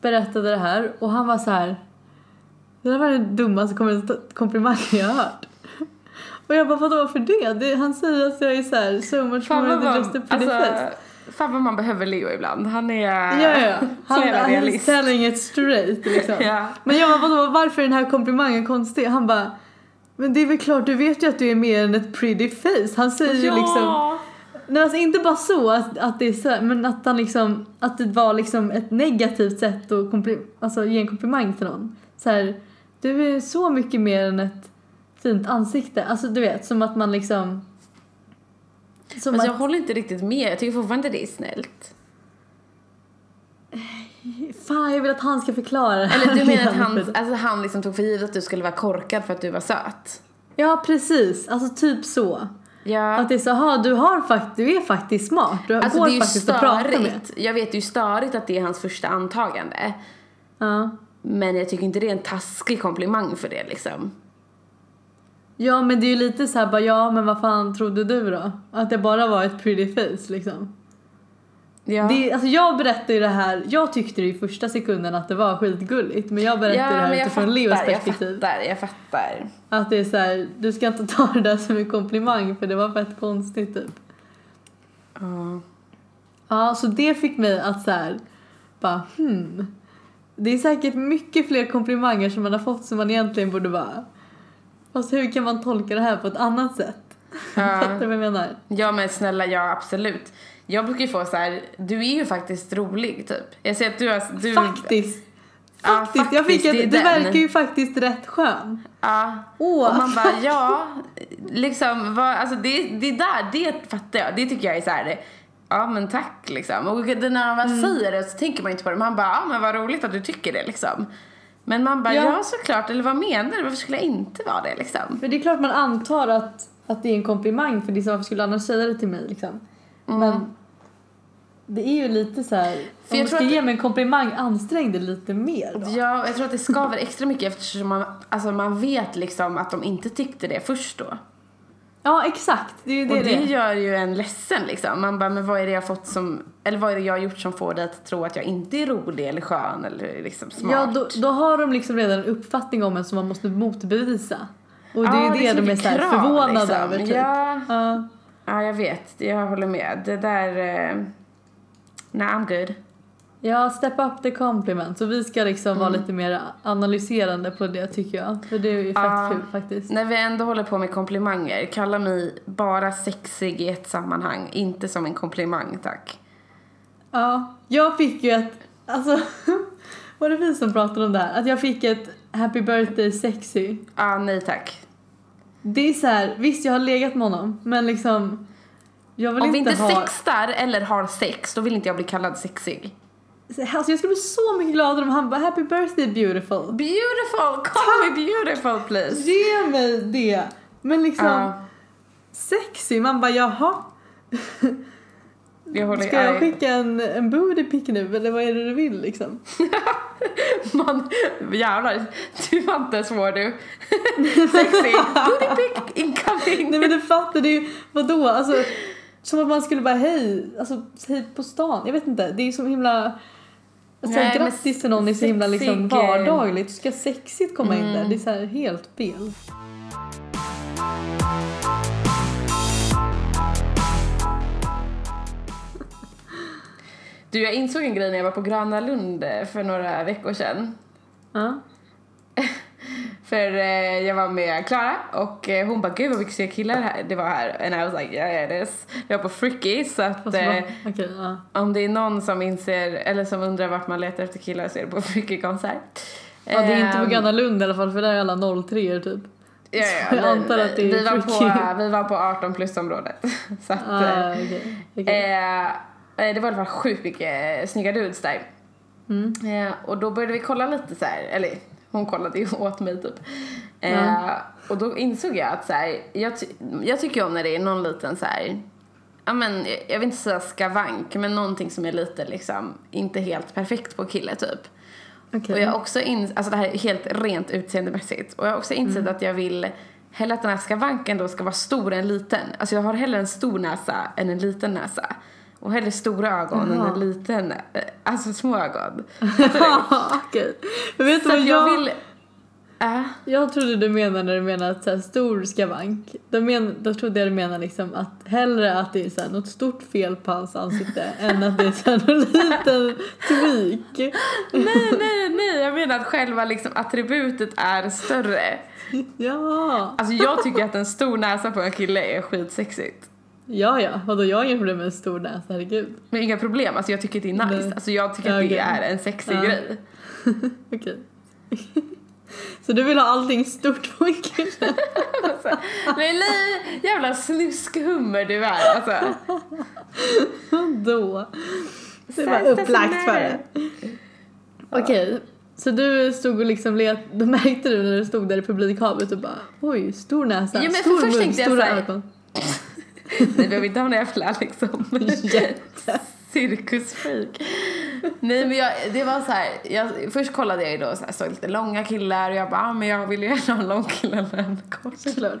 berättade det här och han var så här. Det där var den dummaste kom- komplimangen jag har hört. (laughs) Och jag bara vadå för det? det han säger att jag är så här so much Fan more than man, just a pretty face. alltså, fan vad man behöver Leo ibland. Han är Ja, ja. (laughs) så Han, jävla han är realist. telling it straight liksom. Ja. Men jag bara, vadå, varför är den här komplimangen konstig? Han bara, men det är väl klart, du vet ju att du är mer än ett pretty face. Han säger ju liksom, nej alltså inte bara så att, att det är så, men att han liksom, att det var liksom ett negativt sätt att kompli- alltså, ge en komplimang till någon. Så här, du är så mycket mer än ett fint ansikte. Alltså du vet, som att man liksom... Som Alltså, att, jag håller inte riktigt med. Jag tycker fortfarande det är snällt. Fan, jag vill att han ska förklara det Eller du menar att han, alltså, han liksom tog för givet att du skulle vara korkad för att du var söt? Ja, precis. Alltså typ så. Ja. Att det är så, aha, du, har fakt- du är faktiskt smart. Du Alltså går det är ju faktiskt att prata med. störigt. Jag vet ju störigt att det är hans första antagande. Ja. Men jag tycker inte det är en taskig komplimang för det liksom. ja, men det är ju lite så här, bara, ja, men vad fan trodde du då? Att det bara var ett pretty face liksom. Ja. Det, alltså jag berättar ju det här, jag tyckte det i första sekunden att det var skitgulligt men jag berättar ja, det här jag utifrån fattar, Leos jag perspektiv. fattar, jag fattar. Att det är så här, du ska inte ta det där som en komplimang för det var fett konstigt typ. Ja. Ja, så det fick mig att så här, bara hmm. Det är säkert mycket fler komplimanger som man har fått som man egentligen borde bara Fast hur kan man tolka det här på ett annat sätt? (laughs) Fattar du vad jag menar? Ja men snälla, ja absolut. Jag brukar ju få så här, du är ju faktiskt rolig typ. Jag ser att du har... Du, Faktiskt! Ja, Faktiskt, jag fick ett, det du verkar ju faktiskt rätt skön. Ja. Åh. Och man bara, ja, liksom, vad, alltså det, det där, det fattar jag. Det tycker jag är så här, ja men tack liksom. Och när han väl Mm. säger det så tänker man inte på det. Man bara, ja men vad roligt att du tycker det liksom. Men man bara, Ja. ja, såklart, eller vad menar du? Varför skulle jag inte vara det liksom? För det är klart man antar att, att det är en komplimang för det är så, varför skulle annars säga det till mig liksom? Men det är ju lite så här. jag om du tror ska att ge det- mig en komplimang, ansträng dig lite mer då. Ja, jag tror att det skaver extra mycket eftersom man, alltså man vet liksom att de inte tyckte det först då. Ja, exakt. Det är ju det och det, det är. gör ju en ledsen liksom. Man bara, men vad är det jag fått som, eller vad är det jag har gjort som får dig att tro att jag inte är rolig eller skön eller liksom smart? Ja, då, då har de liksom redan en uppfattning om en som man måste motbevisa. Och det är ju det, de är mycket så här förvånade liksom. över typ. Ja, Ja. Ja, jag vet. Jag håller med. Det där... Eh, nah, I'm good. Ja, step up the compliment. Så vi ska liksom vara lite mer analyserande på det tycker jag. För det är ju fett Ja. kul faktiskt. När vi ändå håller på med komplimanger, kalla mig bara sexig i ett sammanhang. Inte som en komplimang, tack. Ja, jag fick ju ett, alltså (laughs) var det vi som pratade om det här? Att jag fick ett happy birthday sexy. Ah, nej tack. Det är så här, visst jag har legat med honom men liksom jag vill Om vi inte, inte ha... sextar eller har sex, då vill inte jag bli kallad sexig. Alltså jag skulle bli så mycket gladare om han bara happy birthday beautiful. Beautiful! Call me beautiful please! Ge mig det! Men liksom Ja, sexy, man bara jaha. jag Ska jag skicka en, en booty pic nu eller vad är det du vill liksom? (laughs) (laughs) Man, jävlar, du var inte svår du. (laughs) Sexy, booty pic incoming. Nej men du fattar, det är ju, vadå? Alltså, som att man skulle bara hej, alltså hej på stan. Jag vet inte, det är ju så himla... Säga Nej, grattis till någon är så himla liksom vardagligt. Du ska sexigt komma in Mm. där, det är så helt fel. Du, jag insåg en grej när jag var på Gröna Lund eh, för några veckor sedan. Ja. (laughs) För eh, jag var med Klara och eh, hon bara gud vad mycket killar här, det var här. And I was like yeah it is. Jag var på Fricky så att eh, Okej, ja. om det är någon som inser eller som undrar vart man letar efter killar så är det på (laughs) Fricky konsert. Ja, det är inte på Ehm, Gröna Lund i alla fall för där är alla 03 typ. Ja, ja, jag antar att det är vi, var på, vi var på 18 plus-området. (laughs) Så att, Ah, okej. okej. eh, eh, det var i alla fall sjukt mycket eh, snygga dudes där. Mm. Eh, och då började vi kolla lite så här, eller hon kollade ju (laughs) åt mig typ. Eh, Ja. Och då insåg jag att så här, jag, ty- jag tycker om när det är någon liten så här, ja men jag- vill inte säga skavank, men någonting som är lite liksom inte helt perfekt på kille typ. Okej. Och jag har också in, alltså det här är helt rent utseendemässigt. Och jag har också insett Mm. att jag vill hellre att den här skavanken då ska vara stor än liten. Alltså jag har hellre en stor näsa än en liten näsa. Och hellre stora ögon än en liten, eh, alltså små ögon. (laughs) Okej. Men vet du vad jag, jag vill, äh, jag trodde du menade när du menade att så här, stor skavank. Då, men, då trodde jag du menade liksom att hellre att det är så här, något stort fel på hans ansikte än att det är så här, någon (laughs) liten tweak. nej, nej, nej, jag menar att själva liksom attributet är större. (laughs) Ja. Alltså jag tycker att en stor näsa på en kille är skitsexigt. Ja, ja. Vadå, jag har inga problem med en stor näsa, herregud. Men inga problem, alltså jag tycker det är nice. Nej. Alltså jag tycker att Okej. det är en sexig Ja. grej. (laughs) Okej. (laughs) Så du vill ha allting stort på en kille? (laughs) Alltså, jävla snuskhummer du är alltså. Vadå? Det var upplagt för det. Okej, så du stod och liksom let, då märkte du när du stod där i publikhavet och bara oj, stor näsa, Ja, men för stor först mun, tänkte jag stora ögon. Nej, behöver inte ha några jävla liksom cirkusfreak. Nej men jag, det var så här, jag, först kollade jag ju då så här, såg lite långa killar och jag bara, ah, men jag vill ju gärna ha en lång kille än en kort. Såklart.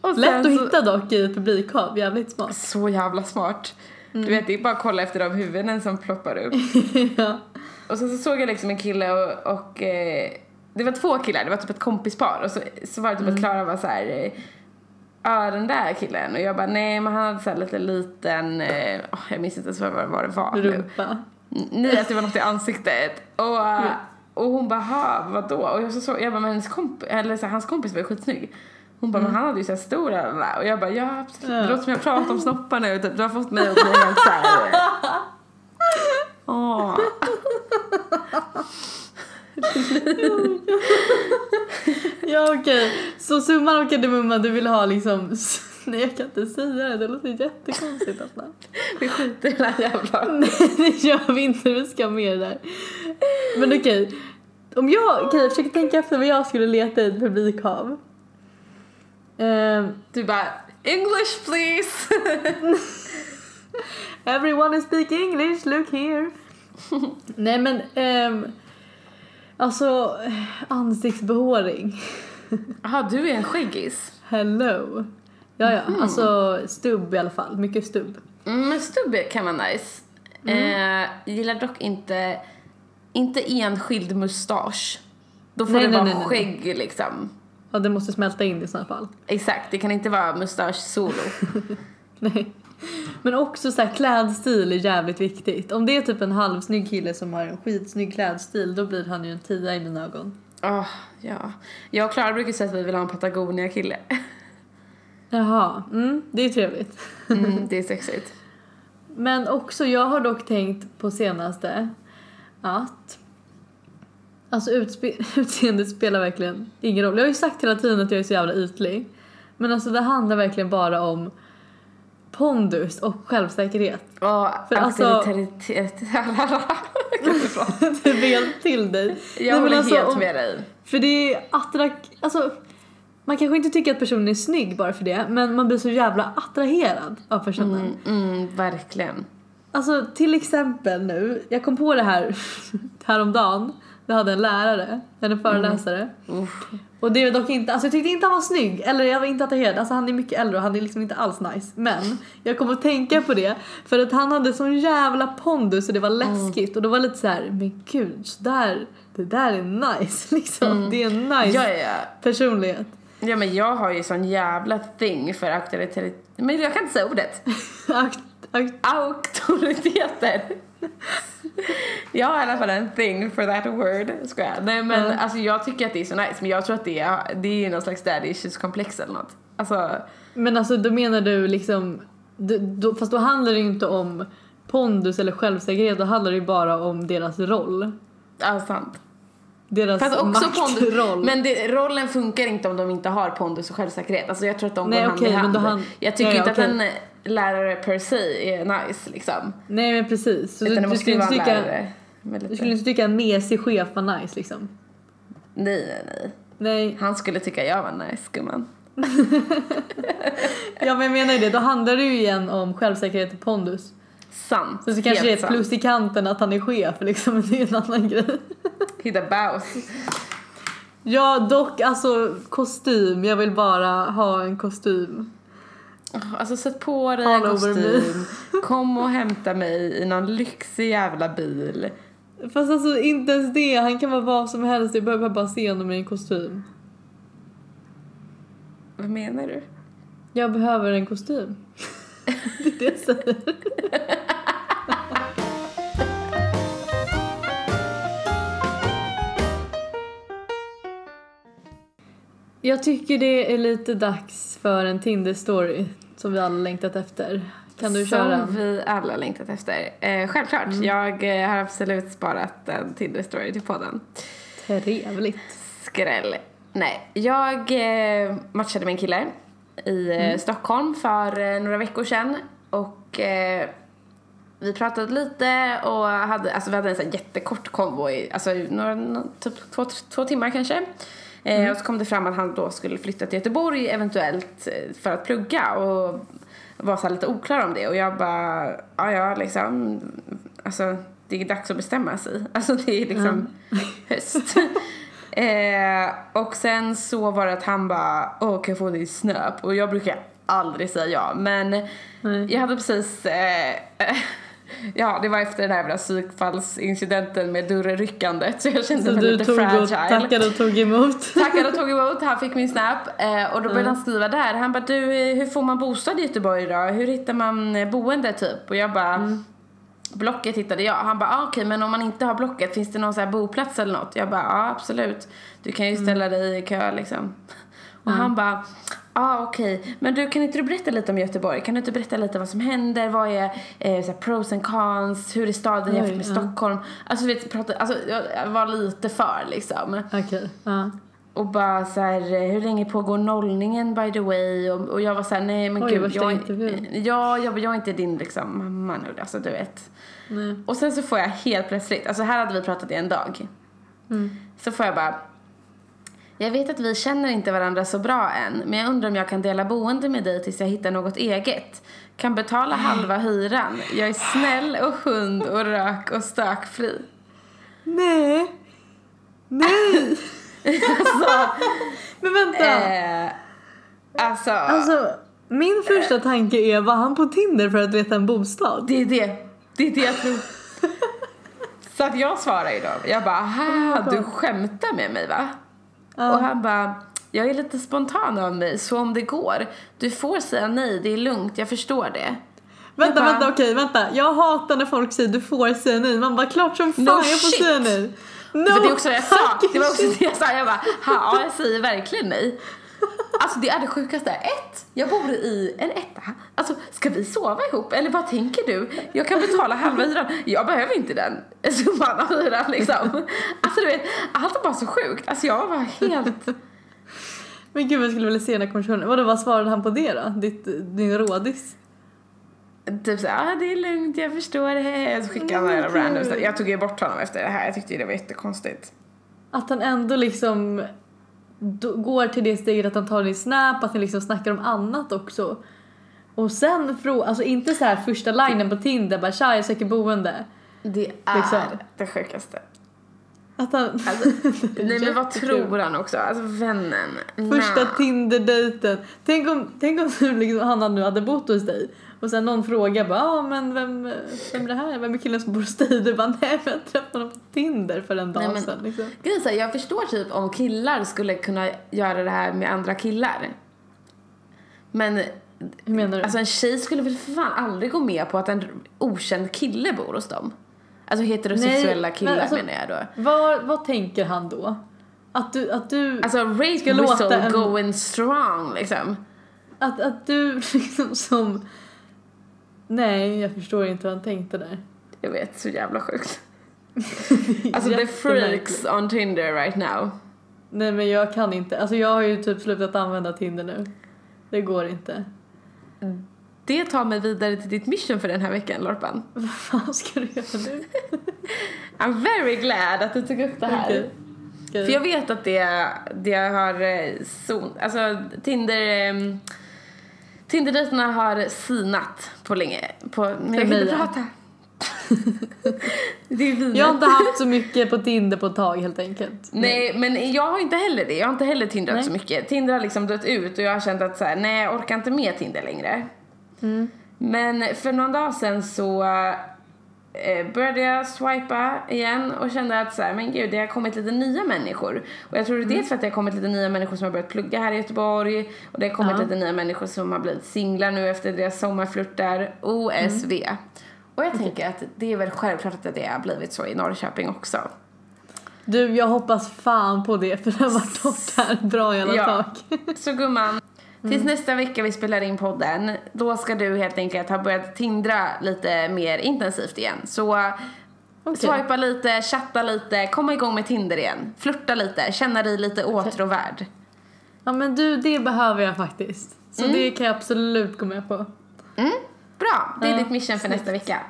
Och Lätt att så- hitta dock i ett publikhav, jävligt smart. Så jävla smart. Mm. Du vet, det är bara att kolla efter de huvuden som ploppar upp. (laughs) ja. Och sen så såg jag liksom en kille och, och eh, det var två killar, det var typ ett kompispar och så, så var det typ Mm. att Klara var så här. eh, Ja den där killen och jag bara nej men han hade så här lite liten, eh, jag minns inte ens vad, vad det var nu. Rumpa. Nej att det var något i ansiktet. Och, eh, och hon bara ha vadå? Och jag så såg, jag bara men hennes komp, eller så här, hans kompis var ju skitsnygg. Hon bara men han hade ju så här stora och och jag bara ja absolut. Mm. Ja. Det låter som jag pratar om snoppar nu. typ. Du har fått mig att bli helt så här. eh, (laughs) Åh. Ja okej, så summan av kardemumman, du vill ha liksom (laughs) Nej jag kan inte säga det, det låter jättekonstigt alltså. Vi skiter i den här jävla... (laughs) Nej det gör vi inte, vi ska mer där. Men okej, om jag, okej jag försöker tänka efter vad jag skulle leta i ett publikhav. Ehm, Du bara English please. (laughs) everyone is speaking English, look here. Nej men, ehm, alltså ansiktsbehåring. (laughs) Jaha du är en skäggis. Hello. Ja ja, alltså stubb i alla fall, mycket stubb. Mm, men stubb kan vara nice. Mm. Eh, gillar dock inte, inte enskild mustasch. Då får Nej, det nej, vara nej, nej. skägg liksom. Ja det måste smälta in i sådana fall. Exakt, det kan inte vara mustasch solo. (laughs) Nej. Men också så här, klädstil är jävligt viktigt. Om det är typ en halvsnygg kille som har en skitsnygg klädstil då blir han ju en tia i mina ögon. Åh, ja. Jag och Klara brukar säga att vi vill ha en Patagonia-kille. Jaha, mm, det är trevligt. Mm, det är sexigt. Men också, jag har dock tänkt på senaste att Alltså utspe- (laughs) utseendet spelar verkligen ingen roll. Jag har ju sagt hela tiden att jag är så jävla ytlig. Men alltså det handlar verkligen bara om pondus och självsäkerhet. Och För alltså- (laughs) inte prata. (laughs) Du vet till dig. Jag Nej, håller alltså, helt med dig. För det är attrakt... Alltså, man kanske inte tycker att personen är snygg bara för det, men man blir så jävla attraherad av personen. Mm, mm, verkligen. Alltså till exempel nu, jag kom på det här (laughs) häromdagen. Jag hade en lärare, en föreläsare. Uff. Och det är dock inte, alltså jag tyckte inte han var snygg, eller jag var inte attraherad. Alltså han är mycket äldre och han är liksom inte alls nice. Men jag kom att tänka på det för att han hade sån jävla pondus och det var läskigt. Och det var lite så här, men gud, så där, det där är nice (laughs) liksom. Det är en nice ja, ja. personlighet. Ja men jag har ju sån jävla thing för auktoritet. Men jag kan inte säga ordet. (laughs) Auktoriteter. jag har i alla fall en thing for that word. Ska jag? Nej men Ja. alltså jag tycker att det är så nice. Men jag tror att det är, det är någon slags daddy issues komplex eller något. Alltså, men alltså då menar du liksom, du, då, fast då handlar det ju inte om pondus eller självsäkerhet, då handlar det ju bara om deras roll. ja sant. deras Fast också pondus. Men det, rollen funkar inte om de inte har pondus och självsäkerhet. Alltså jag tror att de Nej, går hand okej, i hand. han- Jag tycker ja, inte okej. att en lärare per se är nice liksom. Nej men precis. Så Utan du, du, skulle inte tycka, du skulle inte tycka en mesig chef var nice liksom? Nej, nej, nej. Nej, Han skulle tycka jag var nice, gumman. (laughs) ja men jag menar ju det. Då handlar det ju igen om självsäkerhet och pondus. Sant. Så, så kanske det är ett sant. plus i kanten att han är chef liksom, (laughs) det är en annan grej. Hitta baus. Ja, dock alltså kostym. Jag vill bara ha en kostym. Alltså sätt på dig en kostym. (laughs) Kom och hämta mig i någon lyxig jävla bil. Fast alltså inte ens det. Han kan vara vad som helst. Jag behöver bara se honom i en kostym. Vad menar du? Jag behöver en kostym. (laughs) det är det jag säger. Jag tycker det är lite dags för en Tinder-story som vi alla längtat efter. Kan du Som köra? Mm. vi alla längtat efter. Eh, självklart. Jag eh, har absolut sparat en Tinder-story till podden. Trevligt. Skräll. Nej, jag eh, matchade med en kille i eh, Mm. Stockholm för eh, några veckor sedan. Och eh, vi pratade lite och hade, alltså vi hade en sån jättekort konvo i, alltså några, nå- typ två, två timmar kanske. Eh, Mm. Och så kom det fram att han då skulle flytta till Göteborg eventuellt eh, för att plugga och var så lite oklar om det och jag bara, ja ja liksom, alltså det är dags att bestämma sig. (laughs) Alltså det är liksom höst. (laughs) eh, och sen så var det att han bara, åh kan jag få din snap? Och jag brukar aldrig säga ja men Nej. jag hade precis, eh, (laughs) ja det var efter den här jävla psykfallsincidenten med dörrryckandet så jag kände Så mig du lite tog och fragile. tackade och tog emot. Tackade och tog emot, han fick min snap eh, och då började Mm. han skriva där. Han bara du, eh, hur får man bostad i Göteborg då? Hur hittar man eh, boende typ? Och jag bara Mm. Blocket hittade jag. Han bara ah, okej men om man inte har Blocket, finns det någon så här boplats eller något? Jag bara ja absolut. Du kan ju Mm. ställa dig i kö liksom. Och han bara ah, okej men du kan inte du berätta lite om Göteborg? Kan du inte berätta lite vad som händer? Vad är eh, så här, pros and cons? Hur är staden jämfört med ja. Stockholm? Alltså vet, prata, alltså, jag var lite för liksom. Okej, ja. Och bara så här, eh, hur länge pågår nollningen by the way? Och, och jag var så här, nej men Oj, gud. Jag, intervjun. ja, jag, jag är inte din liksom mamma nu, alltså du vet. Nej. Och sen så får jag helt plötsligt, alltså här hade vi pratat i en dag. Mm. Så får jag bara, jag vet att vi känner inte varandra så bra än, men jag undrar om jag kan dela boende med dig tills jag hittar något eget. Kan betala halva hyran. Jag är snäll och hund och rök och stökfri. Nej. Nej. (laughs) Alltså, Men vänta. eh, alltså, Alltså, min första tanke är, var han på Tinder för att leta en bostad? Det är det. Det är det jag tror. (laughs) Så att jag svarar ju då. Jag bara, du skämtar med mig va? Ja. Och han bara, jag är lite spontan av mig, så om det går. Du får säga nej, det är lugnt, jag förstår det. Vänta, bara- vänta, okej, vänta. Jag hatar när folk säger du får säga nej. Man bara, klart som fan No jag får säga nej. No För det är också det jag sa. Det var också det jag sa. Jag bara, ha, ja, jag säger verkligen nej. Alltså det är det sjukaste. Ett, jag bor i en etta. Alltså ska vi sova ihop? Eller vad tänker du? Jag kan betala halva hyran. Jag behöver inte den summan av hyran liksom. Alltså du vet, allt var bara så sjukt. Alltså jag var helt... Men gud, jag skulle vilja se den här konversationen. Vadå, vad svarade han på det då? Ditt, din rådis? Typ såhär, ah, det är lugnt, jag förstår det. Så skickade han Mm, några random kul. stuff. Jag tog ju bort honom efter det här. Jag tyckte det var jättekonstigt. Att han ändå liksom går till det steget att han tar din snap, att ni liksom snackar om annat också. Och sen alltså inte så här första linen på Tinder, bara tja jag söker boende. Det är Liksom. det sjukaste. Att han... Alltså, (laughs) nej men vad tror han också? Alltså vännen. Första. Tinder-dejten. Tänk om, tänk om (laughs) liksom, han nu hade bott hos dig och sen någon frågar bara ah, men vem, vem är det här? Vem är killen som bor hos dig? Du bara nej men jag träffade honom på Tinder för en dag Nej, men- sedan. Liksom. Grejen jag förstår typ om killar skulle kunna göra det här med andra killar. Men Hur menar du? alltså en tjej skulle väl för fan aldrig gå med på att en okänd kille bor hos dem. Alltså heterosexuella Nej, killar men alltså- menar jag då. vad, vad tänker han då? Att du, att du, Alltså rape Ska låta en- going strong liksom. att, att du (laughs) liksom som... Nej, jag förstår inte vad han tänkte där. Jag vet, så jävla sjukt. (laughs) Alltså the freaks on Tinder right now. Nej men jag kan inte. Alltså jag har ju typ slutat använda Tinder nu. Det går inte. Det tar mig vidare till ditt mission för den här veckan, Lorpan. (laughs) Vad fan ska du göra nu? (laughs) I'm very glad att du tog upp det här. Okej. Okej. För jag vet att det, det har eh, zon, alltså Tinder, um, Tinderdejterna har sinat på länge. På, men jag kan inte prata. (laughs) det är vinet. Jag har inte haft så mycket på Tinder på ett tag helt enkelt. Nej, men jag har inte heller det. Jag har inte heller tindrat Nej. så mycket. Tinder har liksom dött ut och jag har känt att så här, nej, jag orkar inte med Tinder längre. Mm. Men för någon dag sedan så började jag swipa igen och kände att så här, men gud, det har kommit lite nya människor. Och jag tror det är Mm. dels för att det har kommit lite nya människor som har börjat plugga här i Göteborg och det har kommit Ja. lite nya människor som har blivit singlar nu efter deras sommarflörtar. OSV. Mm. Och jag tänker att det är väl självklart att det har blivit så i Norrköping också. Du, jag hoppas fan på det för det har varit torrt här ett bra jävla Ja. tag. Så gumman, tills Mm. nästa vecka vi spelar in podden, då ska du helt enkelt ha börjat tindra lite mer intensivt igen. Så Okej. swipa lite, chatta lite, komma igång med Tinder igen. Flirta lite, känna dig lite åtråvärd. Ja men du, det behöver jag faktiskt. Så Mm. det kan jag absolut gå med på. Mm, bra, det är Ja, ditt mission för nästa vecka.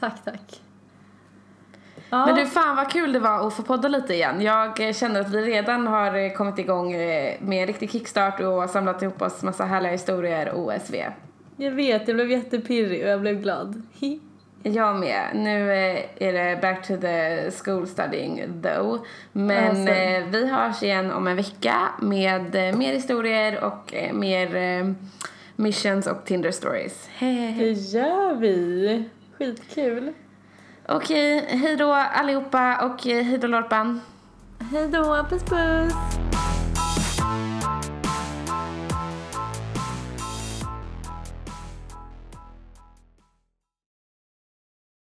Tack, tack. Ja, Men du, fan vad kul det var att få podda lite igen. Jag eh, känner att vi redan har eh, kommit igång eh, med en riktig kickstart och samlat ihop oss massa härliga historier OSV. jag vet, jag blev jättepirrig och jag blev glad. Jag med. Nu är det back to the school studying though. Men Alltså. vi hörs igen om en vecka med mer historier och mer missions och Tinder stories. Hej, hej, hej. Det gör vi. Skitkul. Okej, hej då allihopa och eh, hej då Lorpan. Hej då, puss puss.